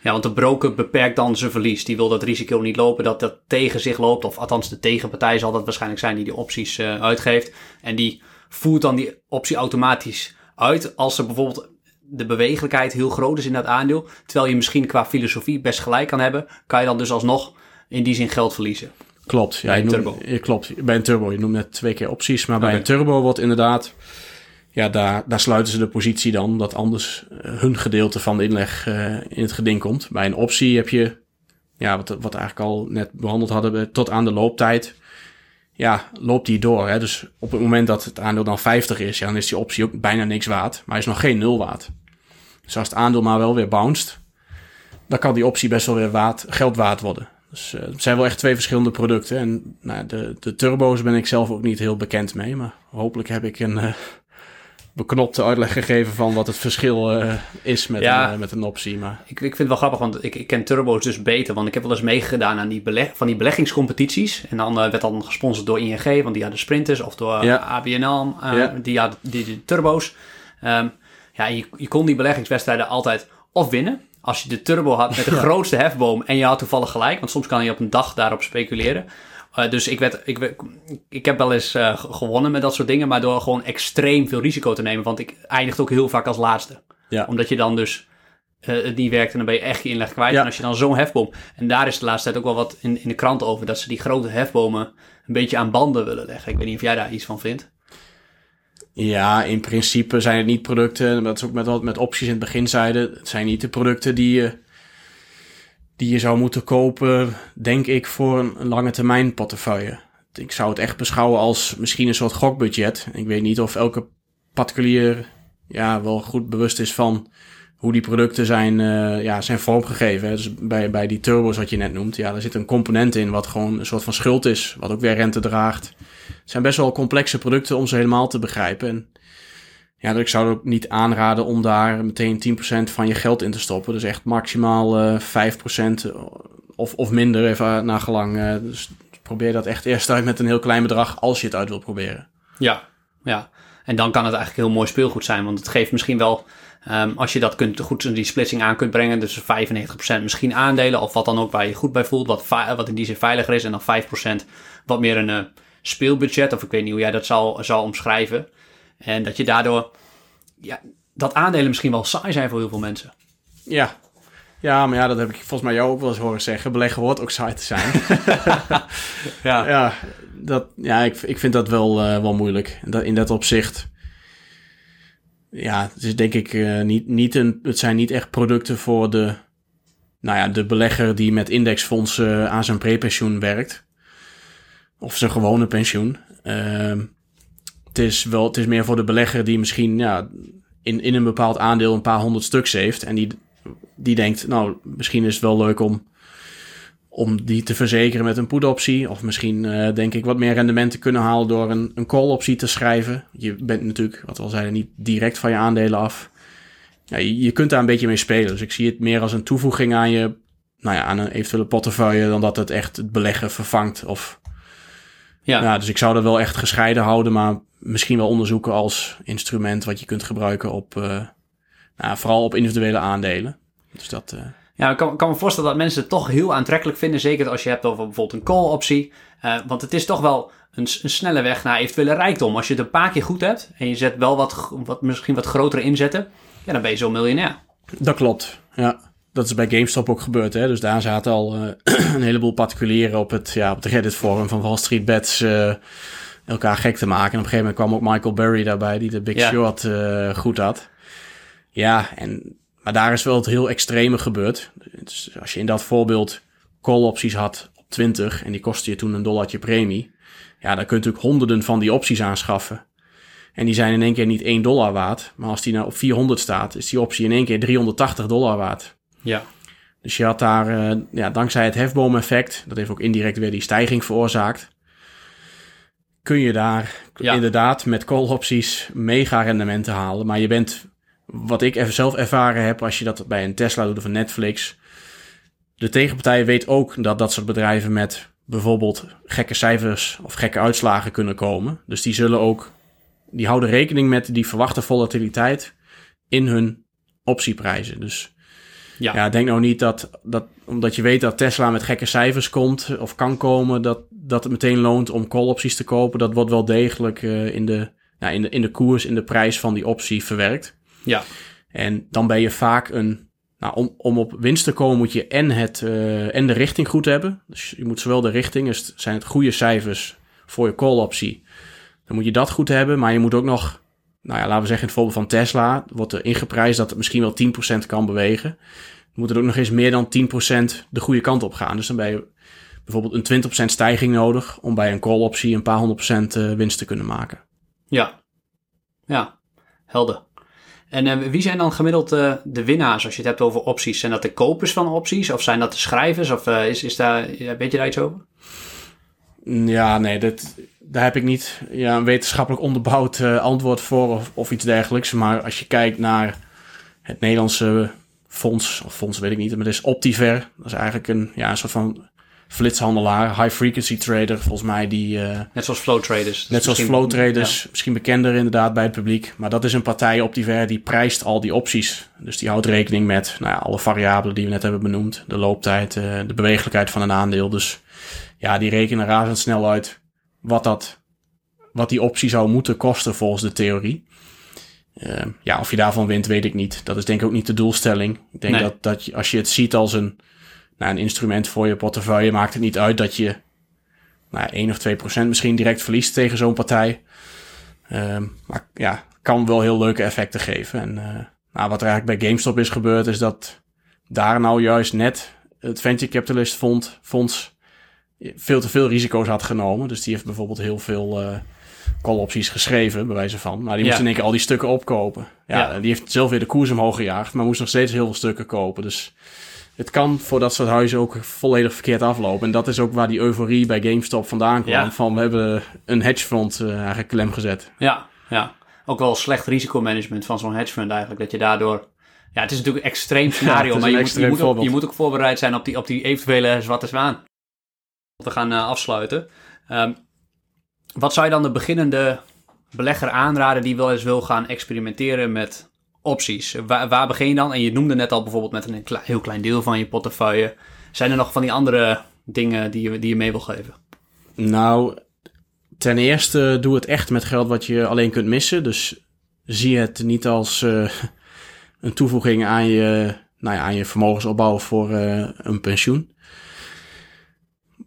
Speaker 2: Ja, want de broker beperkt dan zijn verlies. Die wil dat risico niet lopen, dat dat tegen zich loopt. Of althans, de tegenpartij zal dat waarschijnlijk zijn die die opties eh, uitgeeft. En die voert dan die optie automatisch uit. Als er bijvoorbeeld de bewegelijkheid heel groot is in dat aandeel. Terwijl je misschien qua filosofie best gelijk kan hebben. Kan je dan dus alsnog in die zin geld verliezen.
Speaker 3: Klopt. Ja,
Speaker 2: Bij
Speaker 3: je noemt- je klopt. Bij een turbo. Je noemt net twee keer opties. Maar bij een turbo wordt inderdaad... Ja, daar, daar sluiten ze de positie dan. Dat anders eh, hun gedeelte van de inleg eh, in het geding komt. Bij een optie heb je... Ja, wat, wat we eigenlijk al net behandeld hadden. eh, Tot aan de looptijd. Ja, loopt die door. Hè? Dus op het moment dat het aandeel dan 50 is... Ja, dan is die optie ook bijna niks waard. Maar hij is nog geen nul waard. Dus als het aandeel maar wel weer bounced... dan kan die optie best wel weer waard, geld waard worden. Dus eh, het zijn wel echt twee verschillende producten. En nou, de, de turbo's ben ik zelf ook niet heel bekend mee. Maar hopelijk heb ik een eh, beknopte uitleg gegeven van wat het verschil eh, is met,
Speaker 2: Ja.
Speaker 3: een, met een optie. Maar
Speaker 2: Ik, ik vind het wel grappig, want ik, ik ken turbo's dus beter. Want ik heb wel eens meegedaan aan die beleg, van die beleggingscompetities. En dan werd dan gesponsord door ING, want die hadden sprinters. Of door
Speaker 3: Ja.
Speaker 2: ABNL,
Speaker 3: Ja.
Speaker 2: die hadden die, die turbo's. Ehm, ja, je, je kon die beleggingswedstrijden altijd of winnen. Als je de turbo had met de grootste hefboom en je had toevallig gelijk. Want soms kan je op een dag daarop speculeren. Eh, dus ik, werd, ik, ik heb wel eens eh, ge- gewonnen met dat soort dingen. Maar door gewoon extreem veel risico te nemen. Want ik eindigde ook heel vaak als laatste
Speaker 3: ja,
Speaker 2: omdat je dan dus eh, het niet werkt en dan ben je echt je inleg kwijt.
Speaker 3: Ja.
Speaker 2: En als je dan zo'n hefboom... En daar is de laatste tijd ook wel wat in, in de krant over... dat ze die grote hefbomen een beetje aan banden willen leggen. Ik weet niet of jij daar iets van vindt.
Speaker 3: Ja, in principe zijn het niet producten. Dat is ook met wat met opties in het begin zeiden. Het zijn niet de producten die je, die je zou moeten kopen, denk ik, voor een, lange termijn portefeuille. Ik zou het echt beschouwen als misschien een soort gokbudget. Ik weet niet of elke particulier ja, wel goed bewust is van hoe die producten zijn, uh, ja, zijn vormgegeven. Dus bij, bij die turbo's wat je net noemt, ja, daar zit een component in wat gewoon een soort van schuld is, wat ook weer rente draagt. Het zijn best wel complexe producten om ze helemaal te begrijpen. En ja, ik zou ook niet aanraden om daar meteen 10% van je geld in te stoppen. Dus echt maximaal uh, 5% of, of minder, even naar gelang. Uh, dus probeer dat echt eerst uit met een heel klein bedrag als je het uit wilt proberen.
Speaker 2: Ja, ja. En dan kan het eigenlijk heel mooi speelgoed zijn, want het geeft misschien wel Um, als je dat kunt, goed die splitsing aan kunt brengen, dus 95% misschien aandelen, of wat dan ook waar je goed bij voelt, wat, wat in die zin veiliger is, en dan 5% wat meer een uh, speelbudget, of ik weet niet hoe jij dat zou, zou omschrijven. En dat je daardoor, ja, dat aandelen misschien wel saai zijn voor heel veel mensen.
Speaker 3: Ja, ja, maar ja, dat heb ik volgens mij jou ook wel eens horen zeggen. Beleggen hoort ook saai te zijn. [LAUGHS] ja. ja, dat, ja ik, ik vind dat wel, uh, wel moeilijk. In dat opzicht ja, het denk ik uh, niet, niet een, het zijn niet echt producten voor de, nou ja, de belegger die met indexfondsen aan zijn prepensioen werkt. Of zijn gewone pensioen. Uh, het is wel, het is meer voor de belegger die misschien, ja, in, in een bepaald aandeel een paar honderd stuks heeft. En die, die denkt, nou, misschien is het wel leuk om om die te verzekeren met een put-optie. Of misschien uh, denk ik wat meer rendement te kunnen halen door een, een call-optie te schrijven. Je bent natuurlijk, wat we al zeiden, niet direct van je aandelen af. Ja, je, je, kunt daar een beetje mee spelen. Dus ik zie het meer als een toevoeging aan je, nou ja, aan een eventuele portefeuille, dan dat het echt het beleggen vervangt. Of, ja. dus ik zou dat wel echt gescheiden houden, maar misschien wel onderzoeken als instrument wat je kunt gebruiken op, uh, nou, vooral op individuele aandelen. Dus dat. Uh,
Speaker 2: ja, ik kan, kan, me voorstellen dat mensen het toch heel aantrekkelijk vinden. Zeker als je hebt over bijvoorbeeld een call-optie. Uh, want het is toch wel een, een, snelle weg naar eventuele rijkdom. Als je het een paar keer goed hebt en je zet wel wat, wat misschien wat grotere inzetten, ja, dan ben je zo miljonair.
Speaker 3: Dat klopt, ja. Dat is bij GameStop ook gebeurd. Hè? Dus daar zaten al uh, [CLEARS THROAT] een heleboel particulieren op het, ja, op het Reddit-forum van Wall Street Bets uh, elkaar gek te maken. En op een gegeven moment kwam ook Michael Burry daarbij, die de Big ja. Short goed had. Ja, en maar daar is wel het heel extreme gebeurd. Dus als je in dat voorbeeld call opties had op 20 en die kostte je toen een dollartje premie. Ja, dan kun je natuurlijk honderden van die opties aanschaffen. En die zijn in één keer niet 1 dollar waard. Maar als die nou op 400 staat, is die optie in één keer 380 dollar waard.
Speaker 2: Ja.
Speaker 3: Dus je had daar, uh, ja, dankzij het hefboom-effect, dat heeft ook indirect weer die stijging veroorzaakt. Kun je daar ja. inderdaad met call opties mega rendementen halen. Maar je bent wat ik even zelf ervaren heb, als je dat bij een Tesla doet of een Netflix. De tegenpartij weet ook dat dat soort bedrijven met bijvoorbeeld gekke cijfers of gekke uitslagen kunnen komen. Dus die zullen ook, die houden rekening met die verwachte volatiliteit in hun optieprijzen. Dus ja, ja denk nou niet dat, dat, omdat je weet dat Tesla met gekke cijfers komt of kan komen, dat, dat het meteen loont om call opties te kopen. Dat wordt wel degelijk uh, in, de, nou, in, de, in de koers, in de prijs van die optie verwerkt.
Speaker 2: Ja.
Speaker 3: En dan ben je vaak een. Nou, om, om op winst te komen moet je en, het, uh, en de richting goed hebben. Dus je moet zowel de richting, dus zijn het goede cijfers voor je call optie. Dan moet je dat goed hebben, maar je moet ook nog, nou ja, laten we zeggen in het voorbeeld van Tesla, wordt er ingeprijsd dat het misschien wel 10% kan bewegen. Dan moet er ook nog eens meer dan 10% de goede kant op gaan. Dus dan ben je bijvoorbeeld een 20% stijging nodig om bij een call optie een paar honderd procent eh, winst te kunnen maken.
Speaker 2: Ja, ja, helder. En uh, wie zijn dan gemiddeld uh, de winnaars als je het hebt over opties? Zijn dat de kopers van opties of zijn dat de schrijvers? Of uh, is, is daar, weet je daar iets over?
Speaker 3: Ja, nee, dat, daar heb ik niet ja, een wetenschappelijk onderbouwd antwoord voor of, of, iets dergelijks. Maar als je kijkt naar het Nederlandse fonds, of fonds weet ik niet, maar het is Optiver. Dat is eigenlijk een, ja, een soort van flitshandelaar, high frequency trader, volgens mij die... Uh,
Speaker 2: net zoals flow traders.
Speaker 3: Net zoals flow traders, misschien bekender inderdaad bij het publiek. Maar dat is een partij op die ver die prijst al die opties. Dus die houdt rekening met nou ja, alle variabelen die we net hebben benoemd. De looptijd, uh, de bewegelijkheid van een aandeel. Dus ja, die rekenen razendsnel uit wat, dat, wat die optie zou moeten kosten volgens de theorie. Uh, ja, of je daarvan wint, weet ik niet. Dat is denk ik ook niet de doelstelling. Ik denk nee. dat, dat je, als je het ziet als een nou, een instrument voor je portefeuille maakt het niet uit dat je nou, 1 of 2 procent misschien direct verliest tegen zo'n partij. Um, maar ja, kan wel heel leuke effecten geven. En uh, nou, wat er eigenlijk bij GameStop is gebeurd, is dat daar nou juist net het venture capitalist fonds, fonds veel te veel risico's had genomen. Dus die heeft bijvoorbeeld heel veel uh, call-opties geschreven, bij wijze van. Maar die moest
Speaker 2: Ja.
Speaker 3: in één keer al die stukken opkopen. Ja,
Speaker 2: Ja.
Speaker 3: Die heeft zelf weer de koers omhoog gejaagd, maar moest nog steeds heel veel stukken kopen. Dus het kan voor dat soort huizen ook volledig verkeerd aflopen. En dat is ook waar die euforie bij GameStop vandaan kwam.
Speaker 2: Ja.
Speaker 3: Van we hebben een hedgefond eh eigenlijk klem gezet.
Speaker 2: Ja, ja. Ook wel slecht risicomanagement van zo'n hedge fund eigenlijk. Dat je daardoor... Ja, het is natuurlijk een extreem [LAUGHS] scenario, maar je moet, je, moet ook, je moet ook voorbereid zijn op die, op die eventuele zwarte zwaan. We gaan eh, afsluiten. Ehm, wat zou je dan de beginnende belegger aanraden die wel eens wil gaan experimenteren met opties? Waar, waar begin je dan? En je noemde net al bijvoorbeeld met een heel klein deel van je portefeuille. Zijn er nog van die andere dingen die je, die je mee wil geven?
Speaker 3: Nou, ten eerste doe het echt met geld wat je alleen kunt missen. Dus zie het niet als eh, een toevoeging aan je, nou ja, aan je vermogensopbouw voor eh, een pensioen.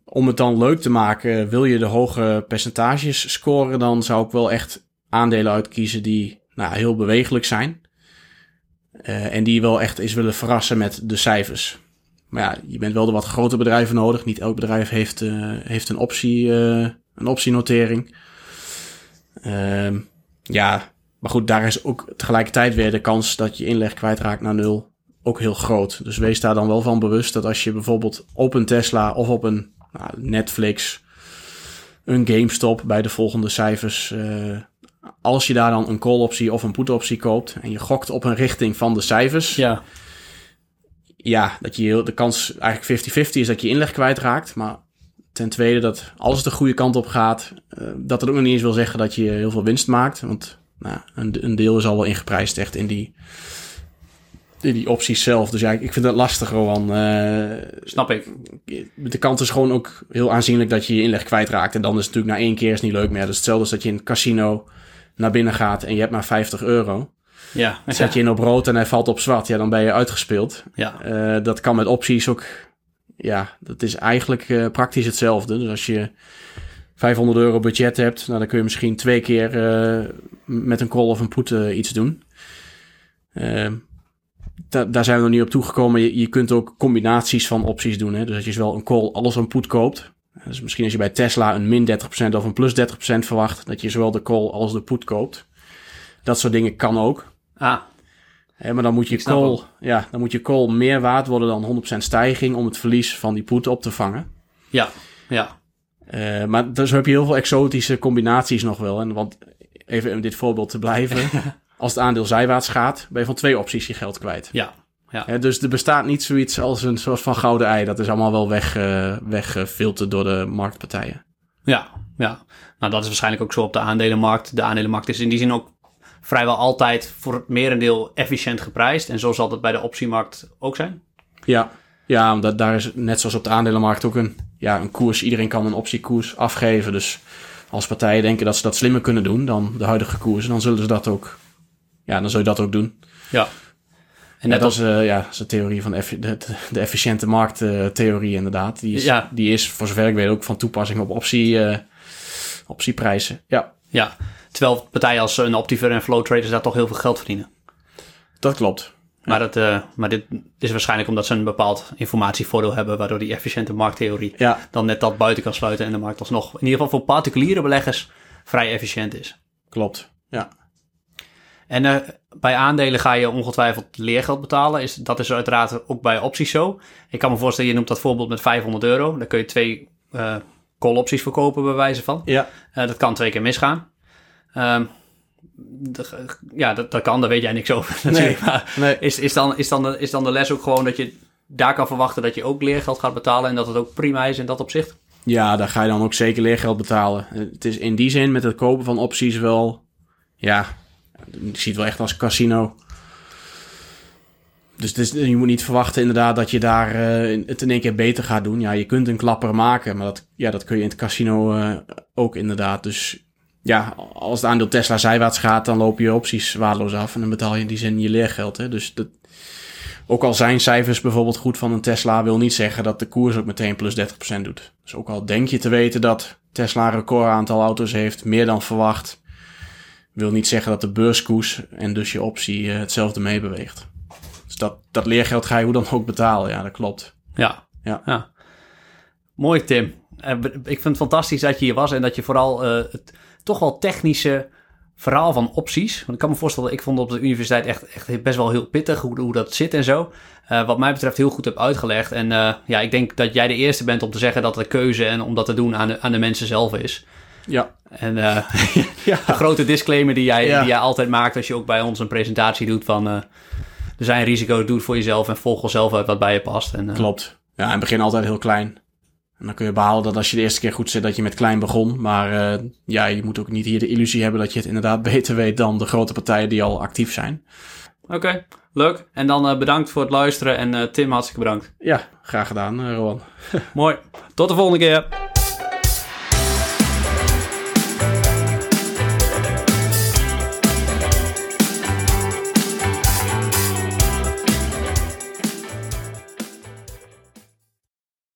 Speaker 3: Om het dan leuk te maken, wil je de hoge percentages scoren, dan zou ik wel echt aandelen uitkiezen die nou, heel bewegelijk zijn. Eh, en die wel echt eens willen verrassen met de cijfers. Maar ja, je bent wel de wat grote bedrijven nodig. Niet elk bedrijf heeft, eh, heeft een, optie, eh, een optienotering. Ehm, ja, maar goed, daar is ook tegelijkertijd weer de kans dat je inleg kwijtraakt naar nul ook heel groot. Dus wees daar dan wel van bewust dat als je bijvoorbeeld op een Tesla of op een nou, Netflix, een GameStop bij de volgende cijfers, als je daar dan een call optie of een put optie koopt en je gokt op een richting van de cijfers,
Speaker 2: Ja,
Speaker 3: ja, dat je heel- de kans eigenlijk 50-50 is dat je inleg kwijtraakt. Maar ten tweede dat als het de goede kant op gaat, eh, dat het ook nog niet eens wil zeggen dat je heel veel winst maakt. Want nou, een, een deel is al wel ingeprijsd echt in die, in die opties zelf. Dus ja, ik vind dat lastig gewoon. Eh,
Speaker 2: snap ik.
Speaker 3: de kans is gewoon ook heel aanzienlijk dat je je inleg kwijtraakt. En dan is het natuurlijk na één keer is niet leuk meer. Dat is hetzelfde als dat je in het casino naar binnen gaat en je hebt maar 50 euro.
Speaker 2: Ja,
Speaker 3: Zet je in op rood en hij valt op zwart, ja, dan ben je uitgespeeld.
Speaker 2: ja.
Speaker 3: Eh, dat kan met opties ook. Ja, dat is eigenlijk eh, praktisch hetzelfde. Dus als je 500 euro budget hebt, nou, dan kun je misschien twee keer eh, met een call of een put iets doen. Da- daar zijn we nog niet op toegekomen. Je, je kunt ook combinaties van opties doen. Hè? Dus als je zowel een call als een put koopt. Dus misschien als je bij Tesla een min 30% of een plus 30% verwacht, dat je zowel de call als de put koopt. Dat soort dingen kan ook.
Speaker 2: Ah,
Speaker 3: Hè, maar dan moet, je call, ja, dan moet je call meer waard worden dan 100% stijging om het verlies van die put op te vangen.
Speaker 2: ja, ja.
Speaker 3: Eh, maar dus heb je heel veel exotische combinaties nog wel. En want even in dit voorbeeld te blijven. [LAUGHS] als het aandeel zijwaarts gaat, ben je van twee opties je geld kwijt.
Speaker 2: Ja, ja.
Speaker 3: Dus er bestaat niet zoiets als een soort van gouden ei. Dat is allemaal wel weg, eh, weggefilterd door de marktpartijen.
Speaker 2: Ja, ja. Nou, dat is waarschijnlijk ook zo op de aandelenmarkt. De aandelenmarkt is in die zin ook vrijwel altijd voor het merendeel efficiënt geprijsd. En zo zal dat bij de optiemarkt ook zijn.
Speaker 3: Ja, ja omdat daar is net zoals op de aandelenmarkt ook een, ja, een koers. Iedereen kan een optiekoers afgeven. Dus als partijen denken dat ze dat slimmer kunnen doen dan de huidige koersen, dan zullen ze dat ook. Ja, dan zul je dat ook doen.
Speaker 2: Ja. En
Speaker 3: Net
Speaker 2: net als...
Speaker 3: als eh, ja, dat is de theorie van effi- de, de efficiënte markttheorie, inderdaad. Die is,
Speaker 2: Ja.
Speaker 3: die is, voor zover ik weet, ook van toepassing op optie, eh, optieprijzen. Ja,
Speaker 2: Ja, terwijl partijen als een Optiver en Flow Traders daar toch heel veel geld verdienen.
Speaker 3: dat klopt.
Speaker 2: Maar, dat, eh, maar dit is waarschijnlijk omdat ze een bepaald informatievoordeel hebben, waardoor die efficiënte markttheorie
Speaker 3: Ja,
Speaker 2: dan net dat buiten kan sluiten en de markt alsnog, in ieder geval voor particuliere beleggers, vrij efficiënt is.
Speaker 3: klopt. Ja.
Speaker 2: En eh, bij aandelen ga je ongetwijfeld leergeld betalen. Is, dat is uiteraard ook bij opties zo. Ik kan me voorstellen, je noemt dat voorbeeld met 500 euro. Dan kun je twee eh call opties verkopen bij wijze van.
Speaker 3: Ja,
Speaker 2: Eh, dat kan twee keer misgaan. Ehm, de- ja, dat, dat kan, daar weet jij niks over [LAUGHS] natuurlijk. Maar
Speaker 3: nee.
Speaker 2: is, is, dan, is, dan de, is dan de les ook gewoon dat je daar kan verwachten dat je ook leergeld gaat betalen en dat het ook prima is in dat opzicht?
Speaker 3: Ja, daar ga je dan ook zeker leergeld betalen. Het is in die zin met het kopen van opties wel, ja, je ziet het wel echt als casino. Dus je moet niet verwachten inderdaad dat je daar eh, het in één keer beter gaat doen. Ja, je kunt een klapper maken, maar dat, ja, dat kun je in het casino eh, ook inderdaad. Dus ja, als het aandeel Tesla zijwaarts gaat, dan loop je opties waardeloos af. En dan betaal je in die zin je leergeld. Hè? Dus dat, ook al zijn cijfers bijvoorbeeld goed van een Tesla, wil niet zeggen dat de koers ook meteen plus 30% doet. Dus ook al denk je te weten dat Tesla een record aantal auto's heeft, meer dan verwacht, wil niet zeggen dat de beurskoers en dus je optie eh, hetzelfde meebeweegt. Dus dat, dat leergeld ga je hoe dan ook betalen, ja, dat klopt.
Speaker 2: Ja.
Speaker 3: Ja.
Speaker 2: Mooi, Tim. Eh, Ik vind het fantastisch dat je hier was en dat je vooral eh, het toch wel technische verhaal van opties. Want ik kan me voorstellen, ik vond op de universiteit echt, echt best wel heel pittig hoe, hoe dat zit en zo. Uh, wat mij betreft heel goed heb uitgelegd. En uh, ja, ik denk dat jij de eerste bent om te zeggen dat de keuze en om dat te doen aan de, aan de mensen zelf is.
Speaker 3: Ja.
Speaker 2: En uh, [LAUGHS] ja. de grote disclaimer die jij, ja. die jij altijd maakt als je ook bij ons een presentatie doet van... er zijn risico's, doe het voor jezelf en volg zelf uit wat bij je past. En,
Speaker 3: Klopt. Ja, en begin altijd heel klein. En dan kun je behalen dat als je de eerste keer goed zit, dat je met klein begon. Maar ja, je moet ook niet hier de illusie hebben dat je het inderdaad [LAUGHS] beter weet dan de grote partijen die al actief zijn.
Speaker 2: Oké, okay, leuk. En dan uh, bedankt voor het luisteren en uh, Tim, hartstikke bedankt.
Speaker 3: Ja, graag gedaan, Rowan. [LAUGHS]
Speaker 2: Mooi. Tot de volgende keer.